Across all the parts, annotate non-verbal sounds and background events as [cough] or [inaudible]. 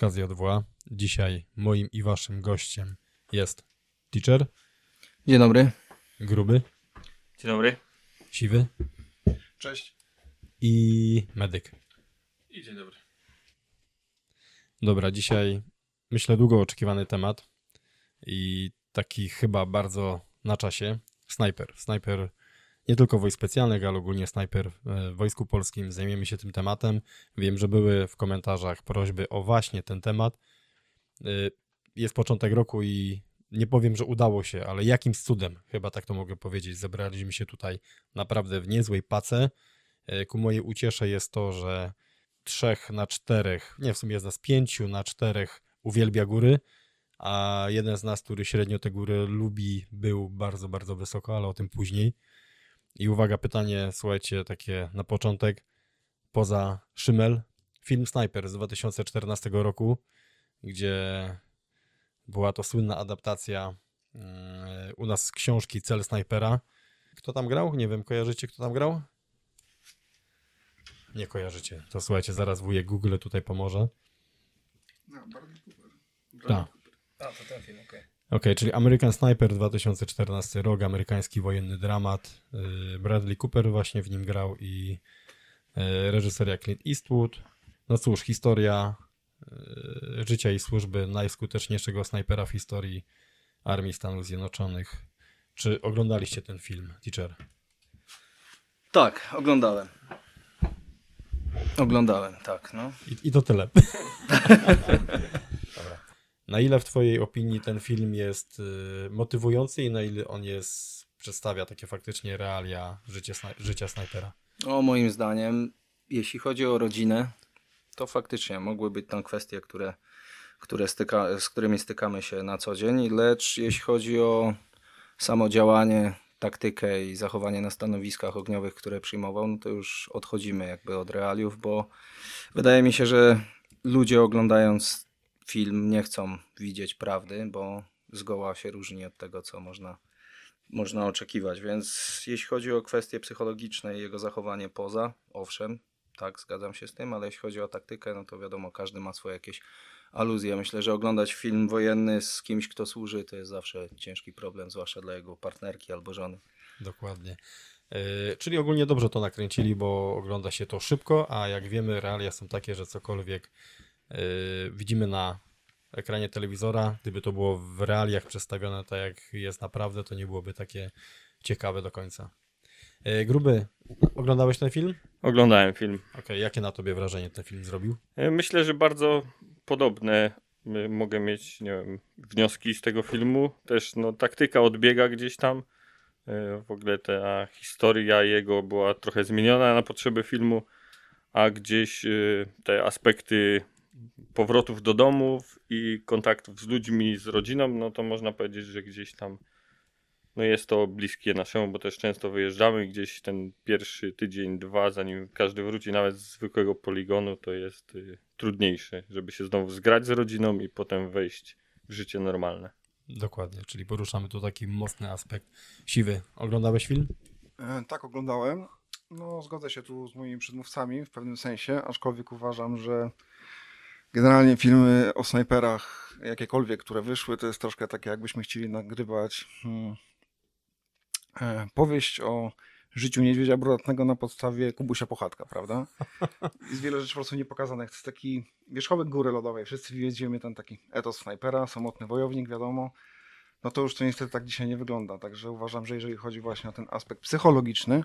podcast JWA. Dzisiaj moim i waszym gościem jest teacher, Dzień dobry. gruby, Dzień dobry. siwy Cześć. i medyk. I dzień dobry. Dobra, dzisiaj myślę długo oczekiwany temat i taki chyba bardzo na czasie. Snajper. Snajper nie tylko wojsk specjalnych, ale ogólnie snajper w Wojsku Polskim. Zajmiemy się tym tematem. Wiem, że były w komentarzach prośby o właśnie ten temat. Y, Jest początek roku i nie powiem, że udało się, ale jakimś cudem, chyba tak to mogę powiedzieć, zebraliśmy się tutaj naprawdę w niezłej pace. Y, Ku mojej uciesze jest to, że trzech na czterech, nie w sumie jest nas pięciu na czterech uwielbia góry, a jeden z nas, który średnio te góry lubi, był bardzo, bardzo wysoko, ale o tym później. I uwaga, pytanie, słuchajcie, takie na początek. Poza Szymel, film Sniper z 2014 roku, gdzie była to słynna adaptacja mm, u nas z książki Cel Snajpera. Kto tam grał? Nie wiem, kojarzycie, kto tam grał? Nie kojarzycie. To słuchajcie, zaraz wujek Google tutaj pomoże. No, Bradley Cooper. Tak. A, to ten film, okej. Okej, czyli American Sniper 2014 rok, amerykański wojenny dramat. Yy, Bradley Cooper właśnie w nim grał i yy, reżyseria Clint Eastwood. No cóż, historia yy, życia i służby najskuteczniejszego snajpera w historii Armii Stanów Zjednoczonych. Czy oglądaliście ten film, teacher? Tak, oglądałem. Oglądałem, tak, no. I, i to tyle. [laughs] Na ile w Twojej opinii ten film jest y, motywujący i na ile on jest, przedstawia takie faktycznie realia życia, życia snajpera? O, moim zdaniem, jeśli chodzi o rodzinę, to faktycznie mogły być tam kwestie, które, które styka, z którymi stykamy się na co dzień, lecz jeśli chodzi o samo działanie, taktykę i zachowanie na stanowiskach ogniowych, które przyjmował, no to już odchodzimy jakby od realiów, bo wydaje mi się, że ludzie oglądając film nie chcą widzieć prawdy, bo zgoła się różni od tego, co można, można oczekiwać. Więc jeśli chodzi o kwestie psychologiczne i jego zachowanie poza, owszem, tak, zgadzam się z tym, ale jeśli chodzi o taktykę, no to wiadomo, każdy ma swoje jakieś aluzje. Myślę, że oglądać film wojenny z kimś, kto służy, to jest zawsze ciężki problem, zwłaszcza dla jego partnerki albo żony. Dokładnie. Y, czyli ogólnie dobrze to nakręcili, bo ogląda się to szybko, a jak wiemy, realia są takie, że cokolwiek widzimy na ekranie telewizora, gdyby to było w realiach przedstawione tak, jak jest naprawdę, to nie byłoby takie ciekawe do końca. Y, Gruby, oglądałeś ten film? Oglądałem film. Okej, jakie na tobie wrażenie ten film zrobił? E, Myślę, że bardzo podobne mogę mieć, nie wiem, wnioski z tego filmu. Też no, taktyka odbiega gdzieś tam. W ogóle ta historia jego była trochę zmieniona na potrzeby filmu, a gdzieś te aspekty powrotów do domów i kontaktów z ludźmi, z rodziną, no to można powiedzieć, że gdzieś tam no jest to bliskie naszemu, bo też często wyjeżdżamy gdzieś ten pierwszy tydzień, dwa, zanim każdy wróci nawet z zwykłego poligonu, to jest y, trudniejsze, żeby się znowu zgrać z rodziną i potem wejść w życie normalne. Dokładnie, czyli poruszamy tu taki mocny aspekt. Siwy, oglądałeś film? E, tak, oglądałem. No, zgodzę się tu z moimi przedmówcami w pewnym sensie, aczkolwiek uważam, że generalnie filmy o snajperach, jakiekolwiek, które wyszły, to jest troszkę takie, jakbyśmy chcieli nagrywać hmm, e, powieść o życiu niedźwiedzia brunatnego na podstawie Kubusia Pochatka, prawda? Jest wiele rzeczy po prostu niepokazane. To jest taki wierzchołek góry lodowej. Wszyscy widzimy ten taki etos snajpera, samotny wojownik, wiadomo. No to już to niestety tak dzisiaj nie wygląda. Także uważam, że jeżeli chodzi właśnie o ten aspekt psychologiczny,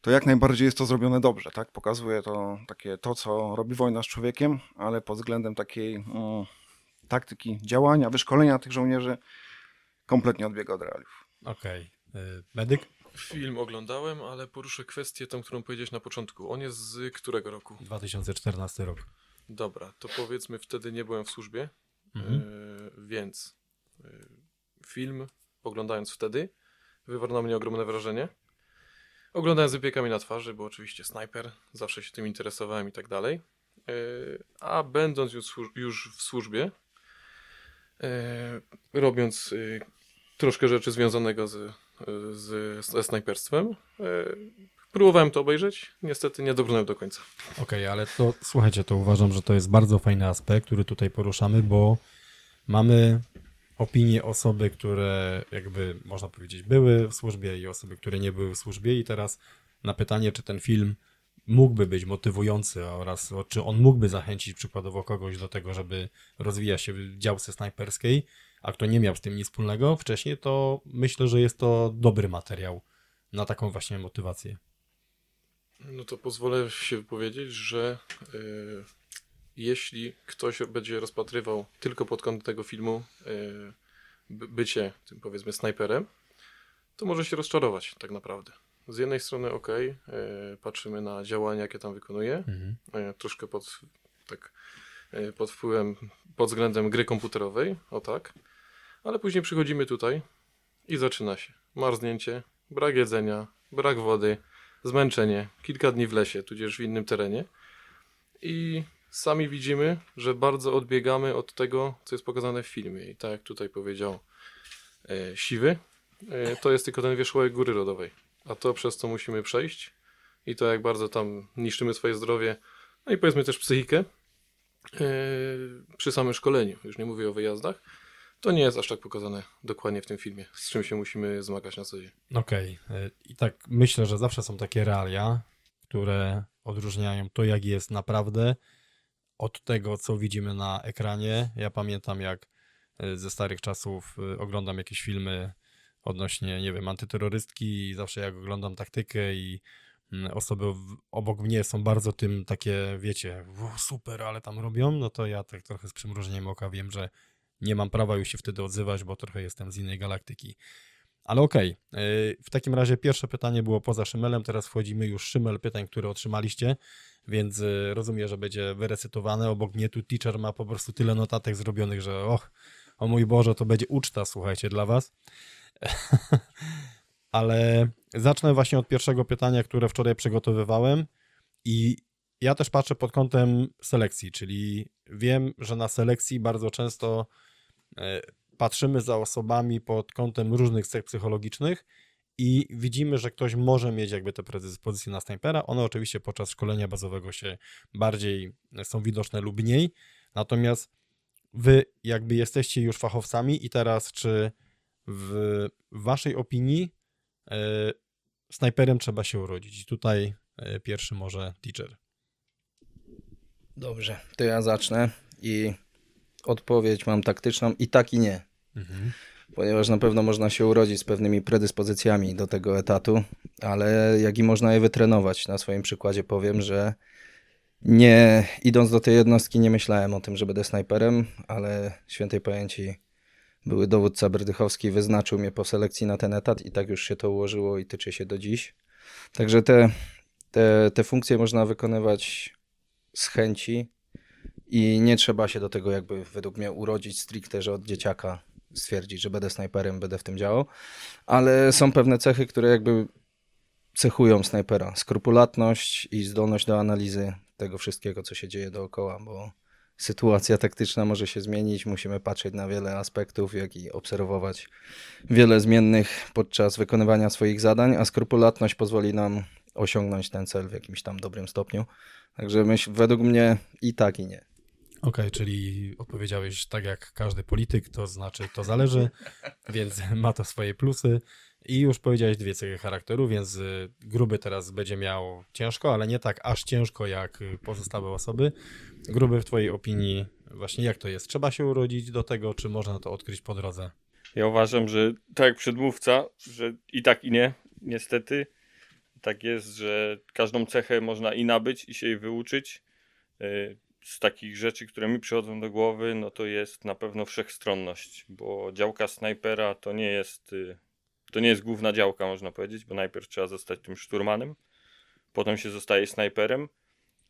to jak najbardziej jest to zrobione dobrze, tak? Pokazuje to takie to, co robi wojna z człowiekiem, ale pod względem takiej mm, taktyki działania, wyszkolenia tych żołnierzy kompletnie odbiega od realiów. Okej. Y, Medyk? Film oglądałem, ale poruszę kwestię tą, którą powiedziałeś na początku. On jest z którego roku? 2014 rok. Dobra, to powiedzmy wtedy nie byłem w służbie, Mhm. e, więc e, film oglądając wtedy wywarł na mnie ogromne wrażenie. Oglądałem z wypiekami na twarzy, bo oczywiście snajper, zawsze się tym interesowałem i tak dalej. E, A będąc już, w służbie, e, robiąc e, troszkę rzeczy związanego z, z, ze snajperstwem, Próbowałem to obejrzeć, niestety nie dobrnąłem do końca. Okej, ale to słuchajcie, to uważam, że to jest bardzo fajny aspekt, który tutaj poruszamy, bo mamy opinie osoby, które jakby można powiedzieć były w służbie i osoby, które nie były w służbie i teraz na pytanie, czy ten film mógłby być motywujący oraz czy on mógłby zachęcić przykładowo kogoś do tego, żeby rozwijać się w działce snajperskiej, a kto nie miał z tym nic wspólnego wcześniej, to myślę, że jest to dobry materiał na taką właśnie motywację. No to pozwolę się wypowiedzieć, że y, jeśli ktoś będzie rozpatrywał tylko pod kątem tego filmu by- bycie tym powiedzmy snajperem, to może się rozczarować tak naprawdę. Z jednej strony ok, patrzymy na działania, jakie tam wykonuje, Mhm. y, troszkę pod, tak, pod wpływem, pod względem gry komputerowej, o tak, ale później przychodzimy tutaj i zaczyna się marznięcie, brak jedzenia, brak wody, zmęczenie, kilka dni w lesie, tudzież w innym terenie. I sami widzimy, że bardzo odbiegamy od tego, co jest pokazane w filmie. I tak jak tutaj powiedział e, Siwy, e, to jest tylko ten wierzchołek góry rodowej. A to przez co musimy przejść i to jak bardzo tam niszczymy swoje zdrowie, no i powiedzmy też psychikę e, przy samym szkoleniu, już nie mówię o wyjazdach, to nie jest aż tak pokazane dokładnie w tym filmie, z czym się musimy zmagać na co dzień. Okej. y, I tak myślę, że zawsze są takie realia, które odróżniają to, jak jest naprawdę, od tego, co widzimy na ekranie. Ja pamiętam, jak y, ze starych czasów y, oglądam jakieś filmy odnośnie, nie wiem, antyterrorystki i zawsze jak oglądam taktykę i mm, osoby obok mnie są bardzo tym takie, wiecie, "Ło, super, ale tam robią, no to ja tak trochę z przymrużeniem oka wiem, że nie mam prawa już się wtedy odzywać, bo trochę jestem z innej galaktyki. Ale okej, yy, w takim razie pierwsze pytanie było poza szymelem, teraz wchodzimy już szymel pytań, które otrzymaliście, więc yy, rozumiem, że będzie wyrecytowane. Obok mnie tu teacher ma po prostu tyle notatek zrobionych, że och, o mój Boże, to będzie uczta, słuchajcie, dla was. [laughs] Ale zacznę właśnie od pierwszego pytania, które wczoraj przygotowywałem i ja też patrzę pod kątem selekcji, czyli wiem, że na selekcji bardzo często e, patrzymy za osobami pod kątem różnych cech psychologicznych i widzimy, że ktoś może mieć jakby te predyspozycje na snajpera. One oczywiście podczas szkolenia bazowego się bardziej są widoczne lub mniej. Natomiast wy jakby jesteście już fachowcami i teraz czy w waszej opinii e, snajperem trzeba się urodzić? I tutaj e, pierwszy może teacher. Dobrze, to ja zacznę i odpowiedź mam taktyczną i tak i nie. Ponieważ na pewno można się urodzić z pewnymi predyspozycjami do tego etatu, ale jak i można je wytrenować. Na swoim przykładzie powiem, że nie idąc do tej jednostki nie myślałem o tym, że będę snajperem, ale świętej pamięci były dowódca Berdychowski wyznaczył mnie po selekcji na ten etat i tak już się to ułożyło i tyczy się do dziś. Także te, te, te funkcje można wykonywać z chęci i nie trzeba się do tego jakby według mnie urodzić stricte, że od dzieciaka stwierdzić, że będę snajperem, będę w tym działał, ale są pewne cechy, które jakby cechują snajpera. Skrupulatność i zdolność do analizy tego wszystkiego, co się dzieje dookoła, bo sytuacja taktyczna może się zmienić, musimy patrzeć na wiele aspektów, jak i obserwować wiele zmiennych podczas wykonywania swoich zadań, a skrupulatność pozwoli nam osiągnąć ten cel w jakimś tam dobrym stopniu. Także myśl, według mnie i tak, i nie. Okej, czyli odpowiedziałeś tak jak każdy polityk, to znaczy to zależy, [laughs] więc ma to swoje plusy. I już powiedziałeś dwie cechy charakteru, więc y, gruby teraz będzie miał ciężko, ale nie tak aż ciężko jak y, pozostałe osoby. Gruby w twojej opinii, właśnie jak to jest? Trzeba się urodzić do tego, czy można to odkryć po drodze? Ja uważam, że tak jak przedmówca, że i tak i nie, niestety. Tak jest, że każdą cechę można i nabyć, i się jej wyuczyć. Z takich rzeczy, które mi przychodzą do głowy, no to jest na pewno wszechstronność, bo działka snajpera to nie jest, yy, to nie jest główna działka, można powiedzieć, bo najpierw trzeba zostać tym szturmanem, potem się zostaje snajperem,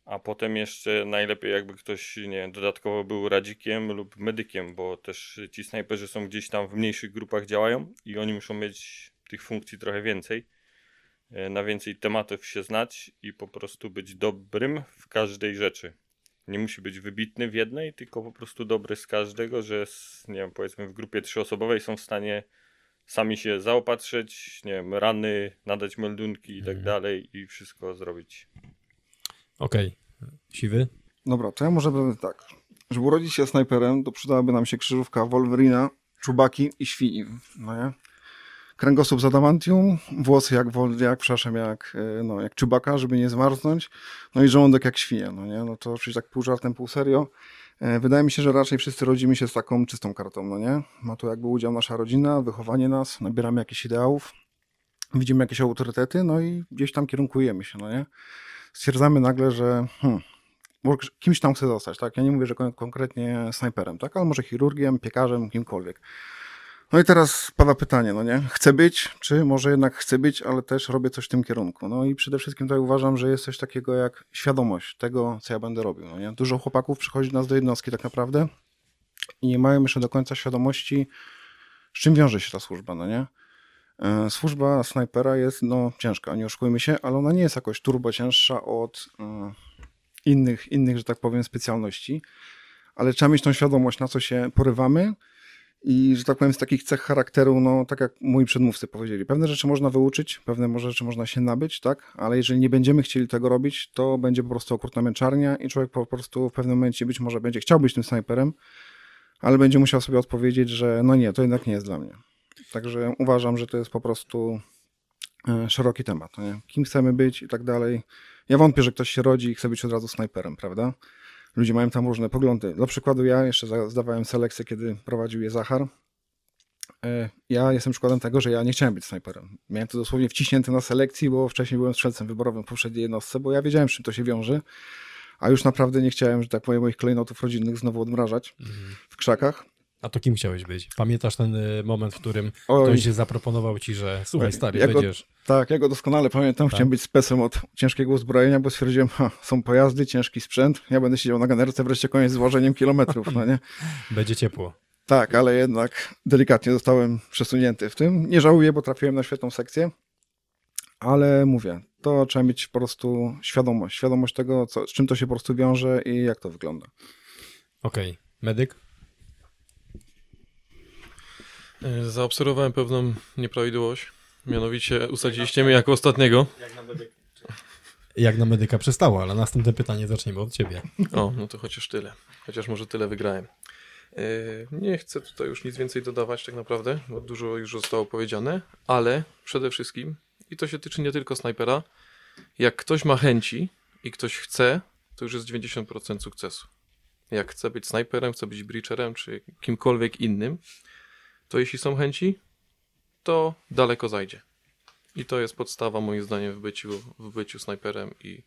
a potem jeszcze najlepiej jakby ktoś, nie dodatkowo był radzikiem lub medykiem, bo też ci snajperzy są gdzieś tam w mniejszych grupach działają i oni muszą mieć tych funkcji trochę więcej. e, Na więcej tematów się znać i po prostu być dobrym w każdej rzeczy. Nie musi być wybitny w jednej, tylko po prostu dobry z każdego, że z, nie wiem, powiedzmy w grupie trzyosobowej są w stanie sami się zaopatrzyć, nie wiem, rany, nadać meldunki i tak Mhm. dalej i wszystko zrobić. Okej. Siwy? Dobra, to ja może będę tak. Żeby urodzić się snajperem, to przydałaby nam się krzyżówka Wolverina, czubaki i świni. No nie? Kręgosłup z adamantium, włosy jak, jak przepraszam, jak, e, no, jak czubaka, żeby nie zmarznąć, no i żołądek jak świnia, no nie? No to oczywiście tak pół żartem, pół serio. E, Wydaje mi się, że raczej wszyscy rodzimy się z taką czystą kartą, no nie? Ma tu jakby udział nasza rodzina, wychowanie nas, nabieramy jakichś ideałów, widzimy jakieś autorytety, no i gdzieś tam kierunkujemy się, no nie? Stwierdzamy nagle, że hmm, kimś tam chcę zostać, tak? Ja nie mówię, że kon- konkretnie snajperem, tak? Ale może chirurgiem, piekarzem, kimkolwiek. No i teraz pada pytanie, no nie? Chcę być, czy może jednak chcę być, ale też robię coś w tym kierunku. No i przede wszystkim tutaj uważam, że jest coś takiego jak świadomość tego, co ja będę robił, no nie? Dużo chłopaków przychodzi do nas do jednostki tak naprawdę i nie mają jeszcze do końca świadomości, z czym wiąże się ta służba, no nie? E, Służba snajpera jest, no, ciężka, nie oszukujmy się, ale ona nie jest jakoś turbo cięższa od e, innych, innych, że tak powiem, specjalności, ale trzeba mieć tą świadomość, na co się porywamy i, że tak powiem, z takich cech charakteru, no, tak jak moi przedmówcy powiedzieli, pewne rzeczy można wyuczyć, pewne rzeczy można się nabyć, tak, ale jeżeli nie będziemy chcieli tego robić, to będzie po prostu okrutna męczarnia i człowiek po prostu w pewnym momencie być może będzie chciał być tym snajperem, ale będzie musiał sobie odpowiedzieć, że no nie, to jednak nie jest dla mnie. Także uważam, że to jest po prostu e, szeroki temat. Nie? Kim chcemy być i tak dalej. Ja wątpię, że ktoś się rodzi i chce być od razu snajperem, prawda? Ludzie mają tam różne poglądy. Dla przykładu ja jeszcze zdawałem selekcję, kiedy prowadził je Zachar. E, Ja jestem przykładem tego, że ja nie chciałem być snajperem. Miałem to dosłownie wciśnięte na selekcji, bo wcześniej byłem strzelcem wyborowym w poprzedniej jednostce, bo ja wiedziałem, z czym to się wiąże. A już naprawdę nie chciałem, że tak powiem, moich klejnotów rodzinnych znowu odmrażać w krzakach. A to kim chciałeś być? Pamiętasz ten y, moment, w którym Oj. ktoś zaproponował ci, że słuchaj stary, Ja będziesz... Tak, ja go doskonale pamiętam. Tak? Chciałem być specem od ciężkiego uzbrojenia, bo stwierdziłem, ha, są pojazdy, ciężki sprzęt, ja będę siedział na ganerce, wreszcie koniec z łożeniem kilometrów, no nie? [laughs] Będzie ciepło. Tak, ale jednak delikatnie zostałem przesunięty w tym. Nie żałuję, bo trafiłem na świetną sekcję, ale mówię, to trzeba mieć po prostu świadomość, świadomość tego, co, z czym to się po prostu wiąże i jak to wygląda. Okej. Medyk? E, Zaobserwowałem pewną nieprawidłowość. Mianowicie usadziliście mnie jako ostatniego. Jak na medyka przystało, ale następne pytanie zaczniemy od ciebie. O, no to chociaż tyle. Chociaż może tyle wygrałem. E, Nie chcę tutaj już nic więcej dodawać tak naprawdę, bo dużo już zostało powiedziane, ale przede wszystkim, i to się tyczy nie tylko snajpera, jak ktoś ma chęci i ktoś chce, to już jest 90% sukcesu. Jak chce być snajperem, chce być breacherem, czy kimkolwiek innym, to jeśli są chęci, to daleko zajdzie. I to jest podstawa moim zdaniem w byciu, w byciu snajperem i,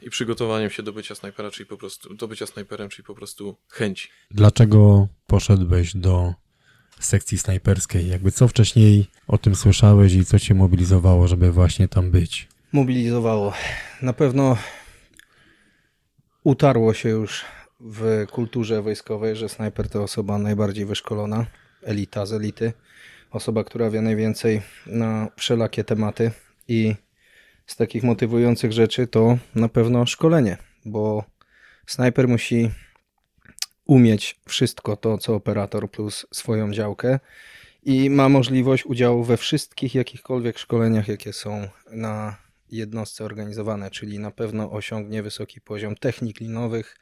i przygotowaniem się do bycia snajpera, czyli po prostu do bycia snajperem, czyli po prostu chęci. Dlaczego poszedłeś do sekcji snajperskiej? Jakby co wcześniej o tym słyszałeś i co cię mobilizowało, żeby właśnie tam być? mobilizowało. Na pewno utarło się już w kulturze wojskowej, że snajper to osoba najbardziej wyszkolona, elita z elity, osoba, która wie najwięcej na wszelakie tematy i z takich motywujących rzeczy to na pewno szkolenie, bo snajper musi umieć wszystko to, co operator plus swoją działkę i ma możliwość udziału we wszystkich jakichkolwiek szkoleniach, jakie są na jednostce organizowane, czyli na pewno osiągnie wysoki poziom technik linowych,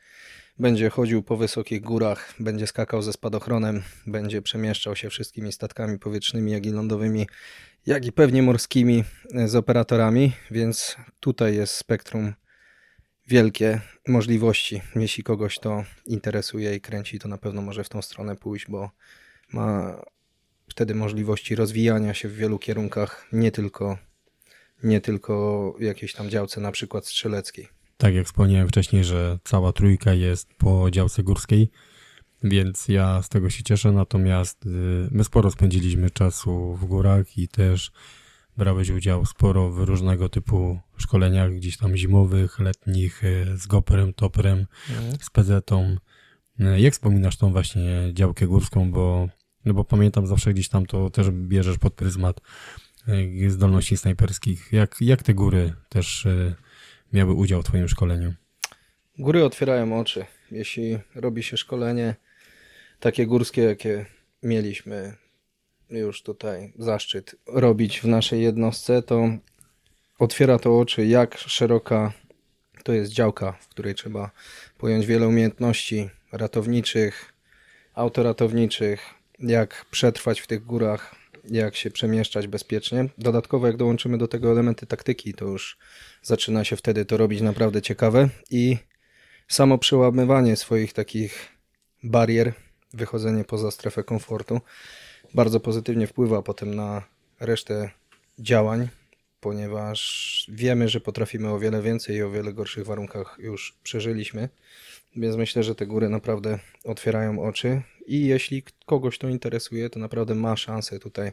będzie chodził po wysokich górach, będzie skakał ze spadochronem, będzie przemieszczał się wszystkimi statkami powietrznymi, jak i lądowymi, jak i pewnie morskimi e, z operatorami, więc tutaj jest spektrum wielkie możliwości. Jeśli kogoś to interesuje i kręci, to na pewno może w tą stronę pójść, bo ma wtedy możliwości rozwijania się w wielu kierunkach, nie tylko, nie tylko jakiejś tam działce na przykład strzeleckiej. Tak jak wspomniałem wcześniej, że cała trójka jest po działce górskiej, więc ja z tego się cieszę, natomiast y, my sporo spędziliśmy czasu w górach i też brałeś udział sporo w różnego typu szkoleniach, gdzieś tam zimowych, letnich, y, z goperem, toperem, z pezetą. Y, Jak wspominasz tą właśnie działkę górską, bo, no bo pamiętam zawsze gdzieś tam to też bierzesz pod pryzmat zdolności snajperskich. Jak, jak te góry też miały udział w twoim szkoleniu? Góry otwierają oczy. Jeśli robi się szkolenie takie górskie, jakie mieliśmy już tutaj zaszczyt robić w naszej jednostce, to otwiera to oczy, jak szeroka to jest działka, w której trzeba pojąć wiele umiejętności ratowniczych, autoratowniczych, jak przetrwać w tych górach, jak się przemieszczać bezpiecznie. Dodatkowo, jak dołączymy do tego elementy taktyki, to już zaczyna się wtedy to robić naprawdę ciekawe i samo przełamywanie swoich takich barier, wychodzenie poza strefę komfortu bardzo pozytywnie wpływa potem na resztę działań, ponieważ wiemy, że potrafimy o wiele więcej i o wiele gorszych warunkach już przeżyliśmy. Więc myślę, że te góry naprawdę otwierają oczy i jeśli kogoś to interesuje, to naprawdę ma szansę tutaj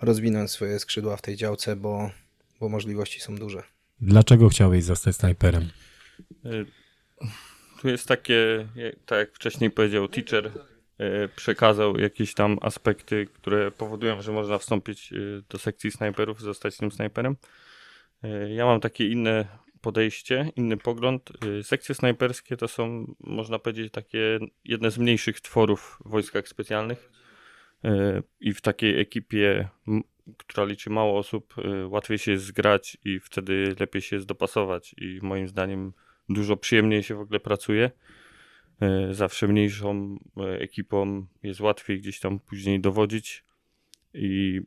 rozwinąć swoje skrzydła w tej działce, bo, bo możliwości są duże. Dlaczego chciałeś zostać snajperem? Y, Tu jest takie, tak jak wcześniej powiedział teacher, y, przekazał jakieś tam aspekty, które powodują, że można wstąpić y, do sekcji snajperów, zostać tym snajperem. Ja mam takie inne podejście, inny pogląd. Y, Sekcje snajperskie to są, można powiedzieć, takie jedne z mniejszych tworów w wojskach specjalnych Y, i w takiej ekipie, która liczy mało osób, y, łatwiej się jest zgrać i wtedy lepiej się jest dopasować i moim zdaniem dużo przyjemniej się w ogóle pracuje. Zawsze mniejszą ekipą jest łatwiej gdzieś tam później dowodzić i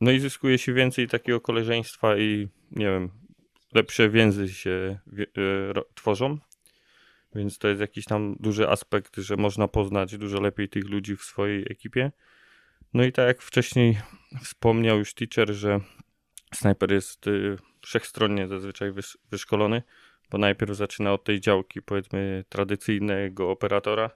no i zyskuje się więcej takiego koleżeństwa i nie wiem, lepsze więzy się e, tworzą. Więc to jest jakiś tam duży aspekt, że można poznać dużo lepiej tych ludzi w swojej ekipie. No i tak jak wcześniej wspomniał już teacher, że snajper jest y, wszechstronnie zazwyczaj wysz- wyszkolony bo najpierw zaczyna od tej działki, powiedzmy, tradycyjnego operatora,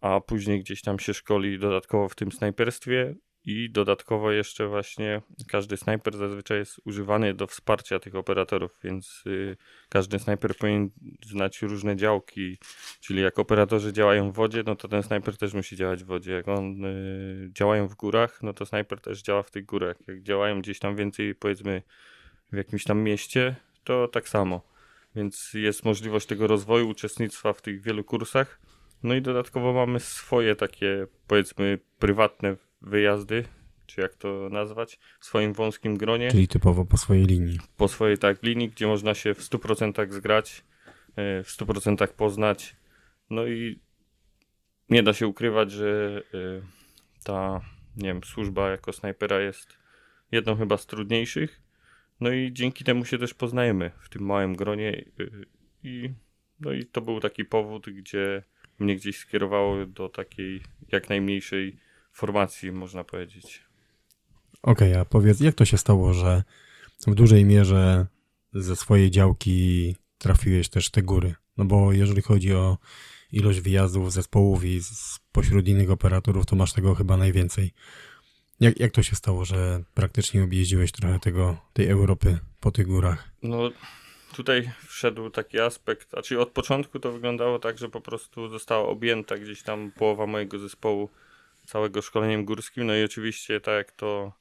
a później gdzieś tam się szkoli dodatkowo w tym snajperstwie i dodatkowo jeszcze właśnie każdy snajper zazwyczaj jest używany do wsparcia tych operatorów, więc y, każdy snajper powinien znać różne działki, czyli jak operatorzy działają w wodzie, no to ten snajper też musi działać w wodzie. Jak on y, działają w górach, no to snajper też działa w tych górach. Jak działają gdzieś tam więcej, powiedzmy, w jakimś tam mieście, to tak samo więc jest możliwość tego rozwoju, uczestnictwa w tych wielu kursach. No i dodatkowo mamy swoje takie, powiedzmy, prywatne wyjazdy, czy jak to nazwać, w swoim wąskim gronie, Czyli typowo po swojej linii. po swojej tak linii, gdzie można się w 100% zgrać, e, w 100% poznać. No i nie da się ukrywać, że e, ta, nie wiem, służba jako snajpera jest jedną chyba z trudniejszych. No i dzięki temu się też poznajemy w tym małym gronie. y, I, no i to był taki powód, gdzie mnie gdzieś skierowało do takiej jak najmniejszej formacji, można powiedzieć. Okej, a powiedz, jak to się stało, że w dużej mierze ze swojej działki trafiłeś też te góry? No bo jeżeli chodzi o ilość wyjazdów zespołów i spośród innych operatorów, to masz tego chyba najwięcej. Jak, jak to się stało, że praktycznie objeździłeś trochę tego, tej Europy po tych górach? No, tutaj wszedł taki aspekt, znaczy od początku to wyglądało tak, że po prostu została objęta gdzieś tam połowa mojego zespołu całego szkoleniem górskim, no i oczywiście tak jak to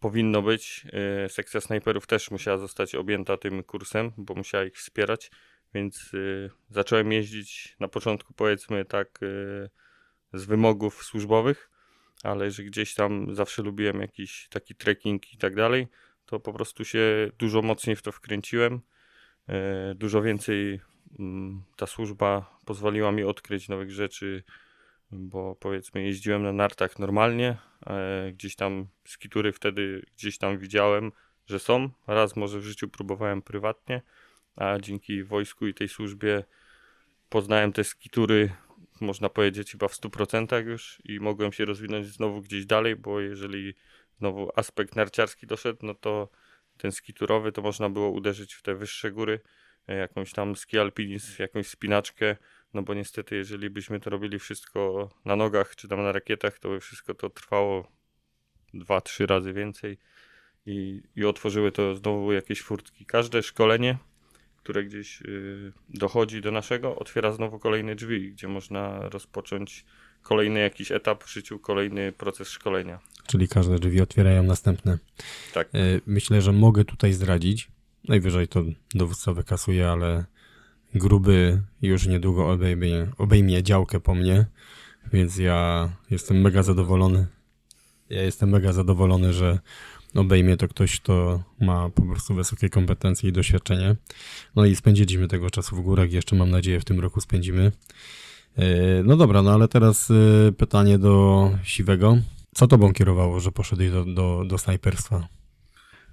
powinno być, e, sekcja snajperów też musiała zostać objęta tym kursem, bo musiała ich wspierać, więc e, zacząłem jeździć na początku powiedzmy tak e, z wymogów służbowych, ale że gdzieś tam zawsze lubiłem jakiś taki trekking i tak dalej, to po prostu się dużo mocniej w to wkręciłem. Dużo więcej mm, ta służba pozwoliła mi odkryć nowych rzeczy, bo powiedzmy jeździłem na nartach normalnie, e, gdzieś tam skitury wtedy gdzieś tam widziałem, że są. Raz może w życiu próbowałem prywatnie, a dzięki wojsku i tej służbie poznałem te skitury, można powiedzieć chyba w 100% już i mogłem się rozwinąć znowu gdzieś dalej, bo jeżeli znowu aspekt narciarski doszedł, no to ten skiturowy to można było uderzyć w te wyższe góry, e, jakąś tam ski alpinizm, jakąś spinaczkę, no bo niestety jeżeli byśmy to robili wszystko na nogach czy tam na rakietach, to by wszystko to trwało dwa, trzy razy więcej i, i otworzyły to znowu jakieś furtki. Każde szkolenie, które gdzieś y, dochodzi do naszego, otwiera znowu kolejne drzwi, gdzie można rozpocząć kolejny jakiś etap w życiu, kolejny proces szkolenia. Czyli każde drzwi otwierają następne. Tak. E, Myślę, że mogę tutaj zdradzić. Najwyżej to dowódca wykasuje, ale gruby już niedługo obejmie, obejmie działkę po mnie, więc ja jestem mega zadowolony, Ja jestem mega zadowolony, że obejmie to ktoś, kto ma po prostu wysokie kompetencje i doświadczenie. No i spędziliśmy tego czasu w górach, jeszcze mam nadzieję w tym roku spędzimy. E, No dobra, no ale teraz e, pytanie do Siwego. Co tobą kierowało, że poszedłeś do, do, do snajperstwa?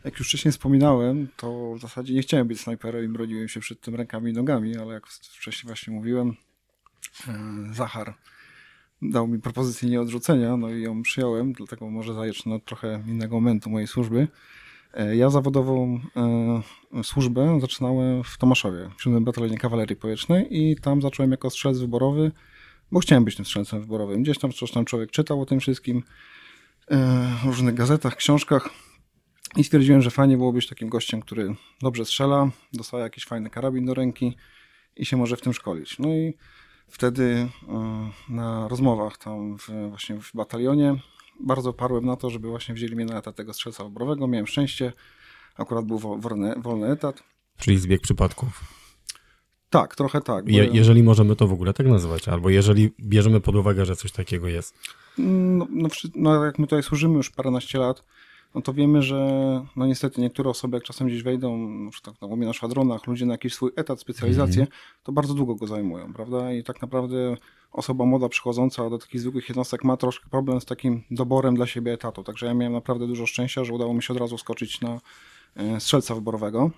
Jak już wcześniej wspominałem, to w zasadzie nie chciałem być snajperem i broniłem się przed tym rękami i nogami, ale jak wcześniej właśnie mówiłem, e, Zachar dał mi propozycję nieodrzucenia, no i ją przyjąłem, dlatego może zacznę od trochę innego momentu mojej służby. E, Ja zawodową e, służbę zaczynałem w Tomaszowie, w 7 Batalionie Kawalerii Powietrznej i tam zacząłem jako strzelec wyborowy, bo chciałem być tym strzelcem wyborowym. Gdzieś tam coś tam człowiek czytał o tym wszystkim, w różnych gazetach, książkach i stwierdziłem, że fajnie było być takim gościem, który dobrze strzela, dostaje jakiś fajny karabin do ręki i się może w tym szkolić. No i wtedy e, na rozmowach tam w, właśnie w batalionie bardzo parłem na to, żeby właśnie wzięli mnie na etat tego strzelca obrowego. Miałem szczęście, akurat był wo- wolny, wolny etat. Czyli zbieg przypadków. Tak, trochę tak. Je, jeżeli możemy to w ogóle tak nazywać, albo jeżeli bierzemy pod uwagę, że coś takiego jest. No, no, wszy- no, jak my tutaj służymy już paręnaście lat, no to wiemy, że no niestety niektóre osoby, jak czasem gdzieś wejdą, na przykład na, na szwadronach, ludzie na jakiś swój etat, specjalizację, to bardzo długo go zajmują, prawda? I tak naprawdę osoba młoda przychodząca do takich zwykłych jednostek ma troszkę problem z takim doborem dla siebie etatu. Także ja miałem naprawdę dużo szczęścia, że udało mi się od razu skoczyć na e, strzelca wyborowego.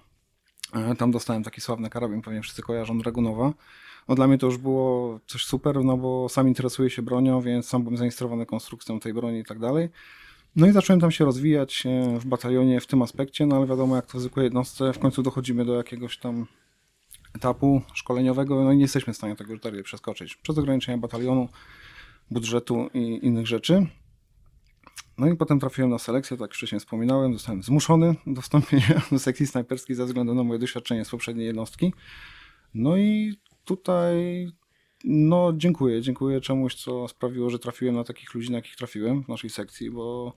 E, Tam dostałem taki sławny karabin, pewnie wszyscy kojarzą, Dragunowa. No dla mnie to już było coś super, no bo sam interesuję się bronią, więc sam byłem zainstruowany konstrukcją tej broni i tak dalej. No i zacząłem tam się rozwijać e, w batalionie w tym aspekcie, no ale wiadomo jak to w zwykłej jednostce, w końcu dochodzimy do jakiegoś tam etapu szkoleniowego, no i nie jesteśmy w stanie tego już dalej przeskoczyć. Przez ograniczenia batalionu, budżetu i innych rzeczy. No i potem trafiłem na selekcję, tak wcześniej wspominałem, zostałem zmuszony do wstąpienia [laughs] do sekcji snajperskiej ze względu na moje doświadczenie z poprzedniej jednostki. No i tutaj no dziękuję, dziękuję czemuś, co sprawiło, że trafiłem na takich ludzi, na jakich trafiłem w naszej sekcji, bo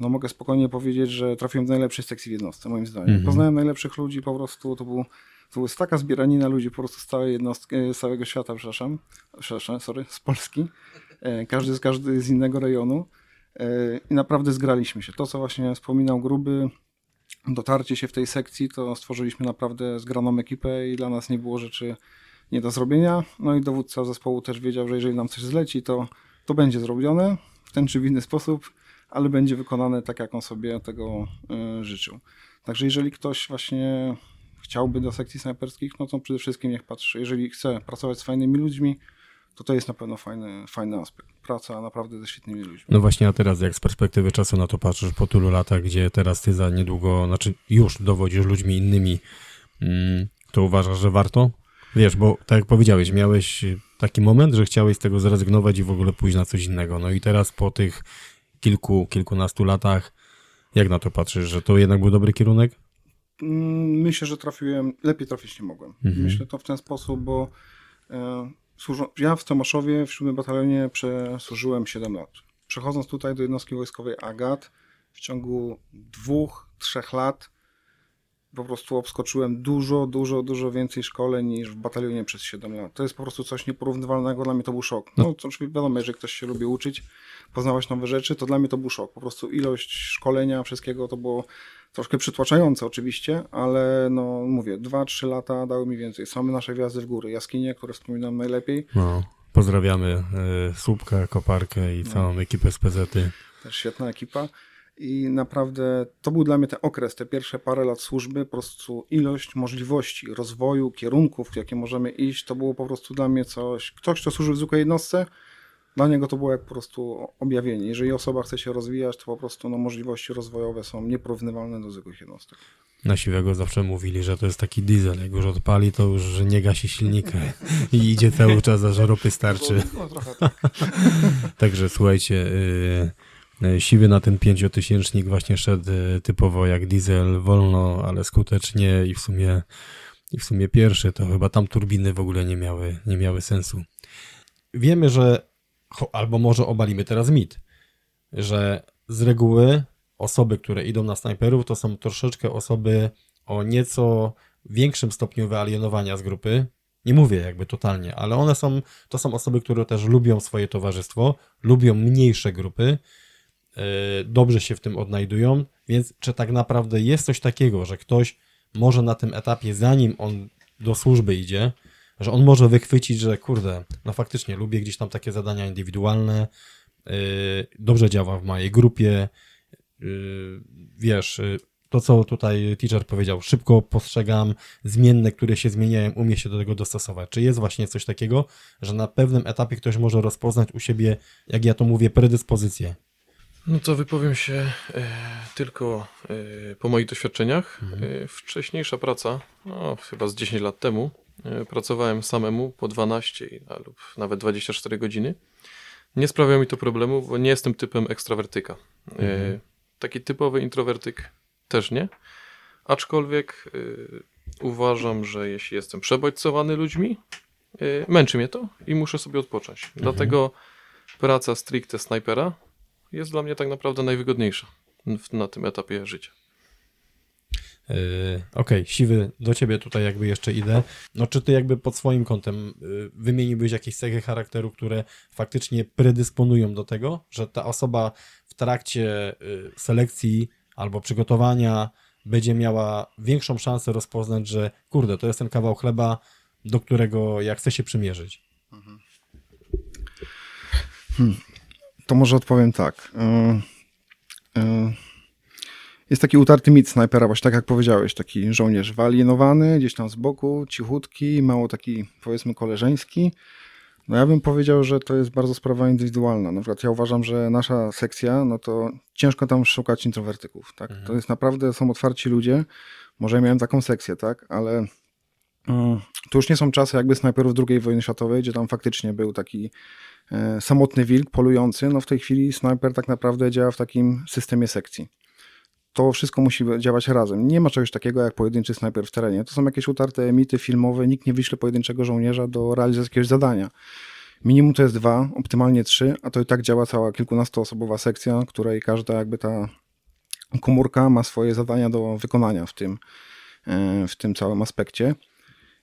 no mogę spokojnie powiedzieć, że trafiłem do najlepszej sekcji w jednostce, moim zdaniem. Mhm. Poznałem najlepszych ludzi, po prostu to był to jest taka zbieranina ludzi po prostu z całej jednostki, z całego świata, przepraszam, przepraszam, sorry, z Polski. E, Każdy z każdy z innego rejonu. E, I naprawdę zgraliśmy się. To, co właśnie wspominał Gruby, dotarcie się w tej sekcji, to stworzyliśmy naprawdę zgraną ekipę i dla nas nie było rzeczy nie do zrobienia. No i dowódca zespołu też wiedział, że jeżeli nam coś zleci, to, to będzie zrobione w ten czy w inny sposób, ale będzie wykonane tak, jak on sobie tego y, życzył. Także jeżeli ktoś właśnie chciałby do sekcji snajperskich, no to przede wszystkim niech patrzy. Jeżeli chce pracować z fajnymi ludźmi, to to jest na pewno fajny, fajny aspekt. Praca naprawdę ze świetnymi ludźmi. No właśnie, a teraz jak z perspektywy czasu na to patrzysz po tylu latach, gdzie teraz ty za niedługo, znaczy już dowodzisz ludźmi innymi, mm, to uważasz, że warto? Wiesz, bo tak jak powiedziałeś, miałeś taki moment, że chciałeś z tego zrezygnować i w ogóle pójść na coś innego. No i teraz po tych kilku, kilkunastu latach, jak na to patrzysz, że to jednak był dobry kierunek? Mm, Myślę, że trafiłem, lepiej trafić nie mogłem. Mhm. Myślę to w ten sposób, bo e, służą, ja w Tomaszowie w 7 batalionie przesłużyłem 7 lat. Przechodząc tutaj do jednostki wojskowej AGAT, w ciągu dwóch, trzech lat po prostu obskoczyłem dużo, dużo, dużo więcej szkoleń niż w batalionie przez 7 lat. To jest po prostu coś nieporównywalnego, dla mnie to był szok. No, to oczywiście wiadomo, jeżeli ktoś się lubi uczyć, poznawać nowe rzeczy, to dla mnie to był szok. Po prostu ilość szkolenia, wszystkiego to było troszkę przytłaczające oczywiście, ale no mówię, 2-3 lata dały mi więcej. Same nasze wjazdy w góry, jaskinie, które wspominam najlepiej, No, pozdrawiamy y, Słupkę, Koparkę i całą ekipę z PZ-y. też świetna ekipa. I naprawdę to był dla mnie ten okres, te pierwsze parę lat służby, po prostu ilość możliwości rozwoju, kierunków, w jakie możemy iść, to było po prostu dla mnie coś. Ktoś, kto służy w zwykłej jednostce, dla niego to było jak po prostu objawienie. Jeżeli osoba chce się rozwijać, to po prostu no, możliwości rozwojowe są nieporównywalne do zwykłych jednostek. Na siwego zawsze mówili, że to jest taki diesel. Jak już odpali, to już że nie gasi silnika [laughs] i idzie cały czas, aż ropy starczy. No, trochę tak. [laughs] Także słuchajcie, y, y, siwy na ten pięciotysięcznik właśnie szedł y, typowo jak diesel, wolno, ale skutecznie i w sumie i w sumie pierwszy, to chyba tam turbiny w ogóle nie miały, nie miały sensu. Wiemy, że albo może obalimy teraz mit, że z reguły osoby, które idą na snajperów, to są troszeczkę osoby o nieco większym stopniu wyalienowania z grupy. Nie mówię jakby totalnie, ale one są, to są osoby, które też lubią swoje towarzystwo, lubią mniejsze grupy e, dobrze się w tym odnajdują, więc czy tak naprawdę jest coś takiego, że ktoś może na tym etapie, zanim on do służby idzie, że on może wychwycić, że kurde, no faktycznie lubię gdzieś tam takie zadania indywidualne, yy, dobrze działa w mojej grupie, yy, wiesz, yy, to co tutaj teacher powiedział, szybko postrzegam zmienne, które się zmieniają, umie się do tego dostosować. Czy jest właśnie coś takiego, że na pewnym etapie ktoś może rozpoznać u siebie, jak ja to mówię, predyspozycję? No to wypowiem się e, tylko e, po moich doświadczeniach. E, wcześniejsza praca, no, chyba z 10 lat temu, e, pracowałem samemu po 12 i- a, lub nawet 24 godziny. Nie sprawia mi to problemu, bo nie jestem typem ekstrawertyka. E, taki typowy introwertyk też nie. Aczkolwiek e, uważam, że jeśli jestem przebodźcowany ludźmi, męczy mnie to i muszę sobie odpocząć. Dlatego praca stricte snajpera jest dla mnie tak naprawdę najwygodniejsza w- na tym etapie życia. Yy, Okej, siwy, do ciebie tutaj jakby jeszcze idę. No czy ty jakby pod swoim kątem yy, wymieniłbyś jakieś cechy charakteru, które faktycznie predysponują do tego, że ta osoba w trakcie yy, selekcji albo przygotowania będzie miała większą szansę rozpoznać, że kurde, to jest ten kawał chleba, do którego ja chcę się przymierzyć. To może odpowiem tak. Y, y, Jest taki utarty mit snajpera, właśnie tak jak powiedziałeś, taki żołnierz wyalienowany, gdzieś tam z boku, cichutki, mało taki powiedzmy koleżeński. No ja bym powiedział, że to jest bardzo sprawa indywidualna. Na przykład ja uważam, że nasza sekcja, no to ciężko tam szukać introwertyków, tak? To jest naprawdę, są otwarci ludzie. Może ja miałem taką sekcję, tak? Ale to już nie są czasy jakby snajperów II wojny światowej, gdzie tam faktycznie był taki e, samotny wilk polujący. No w tej chwili snajper tak naprawdę działa w takim systemie sekcji. To wszystko musi działać razem. Nie ma czegoś takiego jak pojedynczy snajper w terenie. To są jakieś utarte mity filmowe. Nikt nie wyśle pojedynczego żołnierza do realizacji jakiegoś zadania. Minimum to jest dwa, optymalnie trzy, a to i tak działa cała kilkunastoosobowa sekcja, której każda jakby ta komórka ma swoje zadania do wykonania w tym, e, w tym całym aspekcie.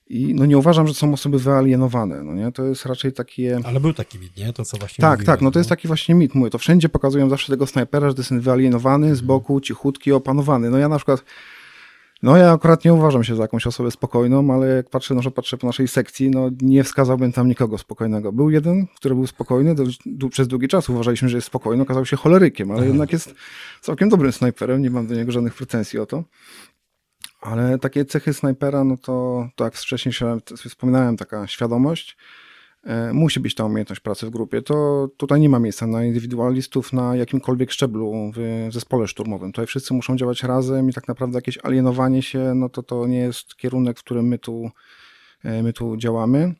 I no nie uważam, że są osoby wyalienowane. No nie? To jest raczej takie... Ale był taki mit, nie? To co właśnie Tak, mówiłeś, tak, no to jest taki właśnie mit. Mówię, to wszędzie pokazują zawsze tego snajpera, że to jest wyalienowany, z boku, cichutki, opanowany. No ja na przykład, no ja akurat nie uważam się za jakąś osobę spokojną, ale jak patrzę, no, że patrzę po naszej sekcji, no nie wskazałbym tam nikogo spokojnego. Był jeden, który był spokojny, do, du- przez długi czas uważaliśmy, że jest spokojny, okazał się cholerykiem, ale jednak jest całkiem dobrym snajperem, nie mam do niego żadnych pretensji o to. Ale takie cechy snajpera, no to, to jak wcześniej się wspominałem, taka świadomość, e, musi być ta umiejętność pracy w grupie. To tutaj nie ma miejsca na indywidualistów na jakimkolwiek szczeblu w zespole szturmowym. Tutaj wszyscy muszą działać razem i tak naprawdę jakieś alienowanie się, no to to nie jest kierunek, w którym my tu, e, my tu działamy.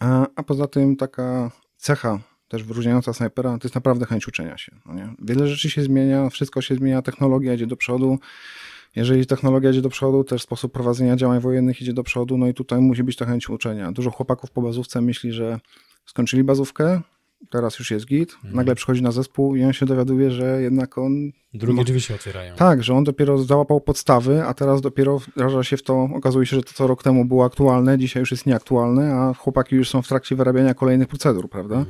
A, a poza tym taka cecha też wyróżniająca snajpera, to jest naprawdę chęć uczenia się. No? Wiele rzeczy się zmienia, wszystko się zmienia, technologia idzie do przodu. Jeżeli technologia idzie do przodu, też sposób prowadzenia działań wojennych idzie do przodu, no i tutaj musi być ta chęć uczenia. Dużo chłopaków po bazówce myśli, że skończyli bazówkę, teraz już jest git, nagle przychodzi na zespół i on się dowiaduje, że jednak on Drugie No. drzwi się otwierają. tak, że on dopiero załapał podstawy, a teraz dopiero wdraża się w to. Okazuje się, że to, co rok temu było aktualne, dzisiaj już jest nieaktualne, a chłopaki już są w trakcie wyrabiania kolejnych procedur, prawda?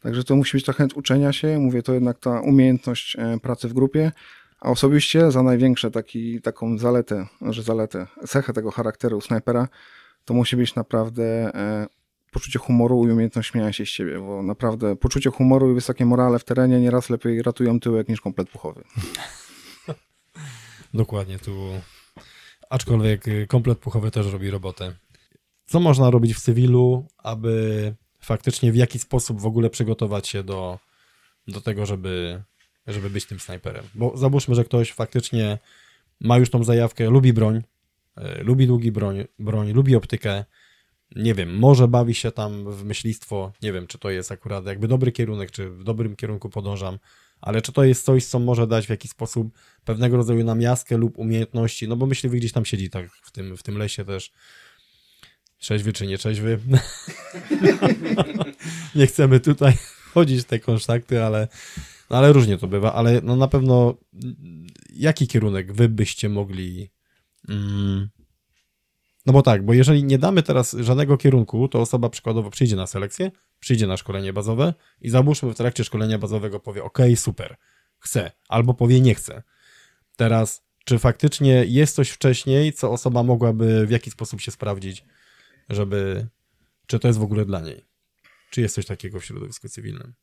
Także to musi być ta chęć uczenia się. Mówię, to jednak ta umiejętność e, pracy w grupie. A osobiście za największe taki, taką zaletę, że zaletę, cechę tego charakteru snajpera, to musi być naprawdę e, poczucie humoru i umiejętność śmiania się z siebie, bo naprawdę poczucie humoru i wysokie morale w terenie nieraz lepiej ratują tyłek niż komplet puchowy. [laughs] Dokładnie, tu. Aczkolwiek komplet puchowy też robi robotę. Co można robić w cywilu, aby faktycznie w jaki sposób w ogóle przygotować się do, do tego, żeby, żeby być tym snajperem? Bo załóżmy, że ktoś faktycznie ma już tą zajawkę, lubi broń, y, lubi długi broń, broń, lubi optykę, nie wiem, może bawi się tam w myślistwo, nie wiem, czy to jest akurat jakby dobry kierunek, czy w dobrym kierunku podążam, ale czy to jest coś, co może dać w jakiś sposób pewnego rodzaju namiastkę lub umiejętności, no bo myśliwy gdzieś tam siedzi tak w tym, w tym lesie też. Trzeźwy czy nie trzeźwy. [laughs] nie chcemy tutaj [laughs] chodzić w te kontakty, ale, no ale różnie to bywa, ale no na pewno jaki kierunek wy byście mogli mm, No bo tak, bo jeżeli nie damy teraz żadnego kierunku, to osoba przykładowo przyjdzie na selekcję, przyjdzie na szkolenie bazowe i załóżmy w trakcie szkolenia bazowego powie ok, super, chcę, albo powie nie chcę. Teraz, czy faktycznie jest coś wcześniej, co osoba mogłaby w jaki sposób się sprawdzić, żeby, czy to jest w ogóle dla niej? Czy jest coś takiego w środowisku cywilnym?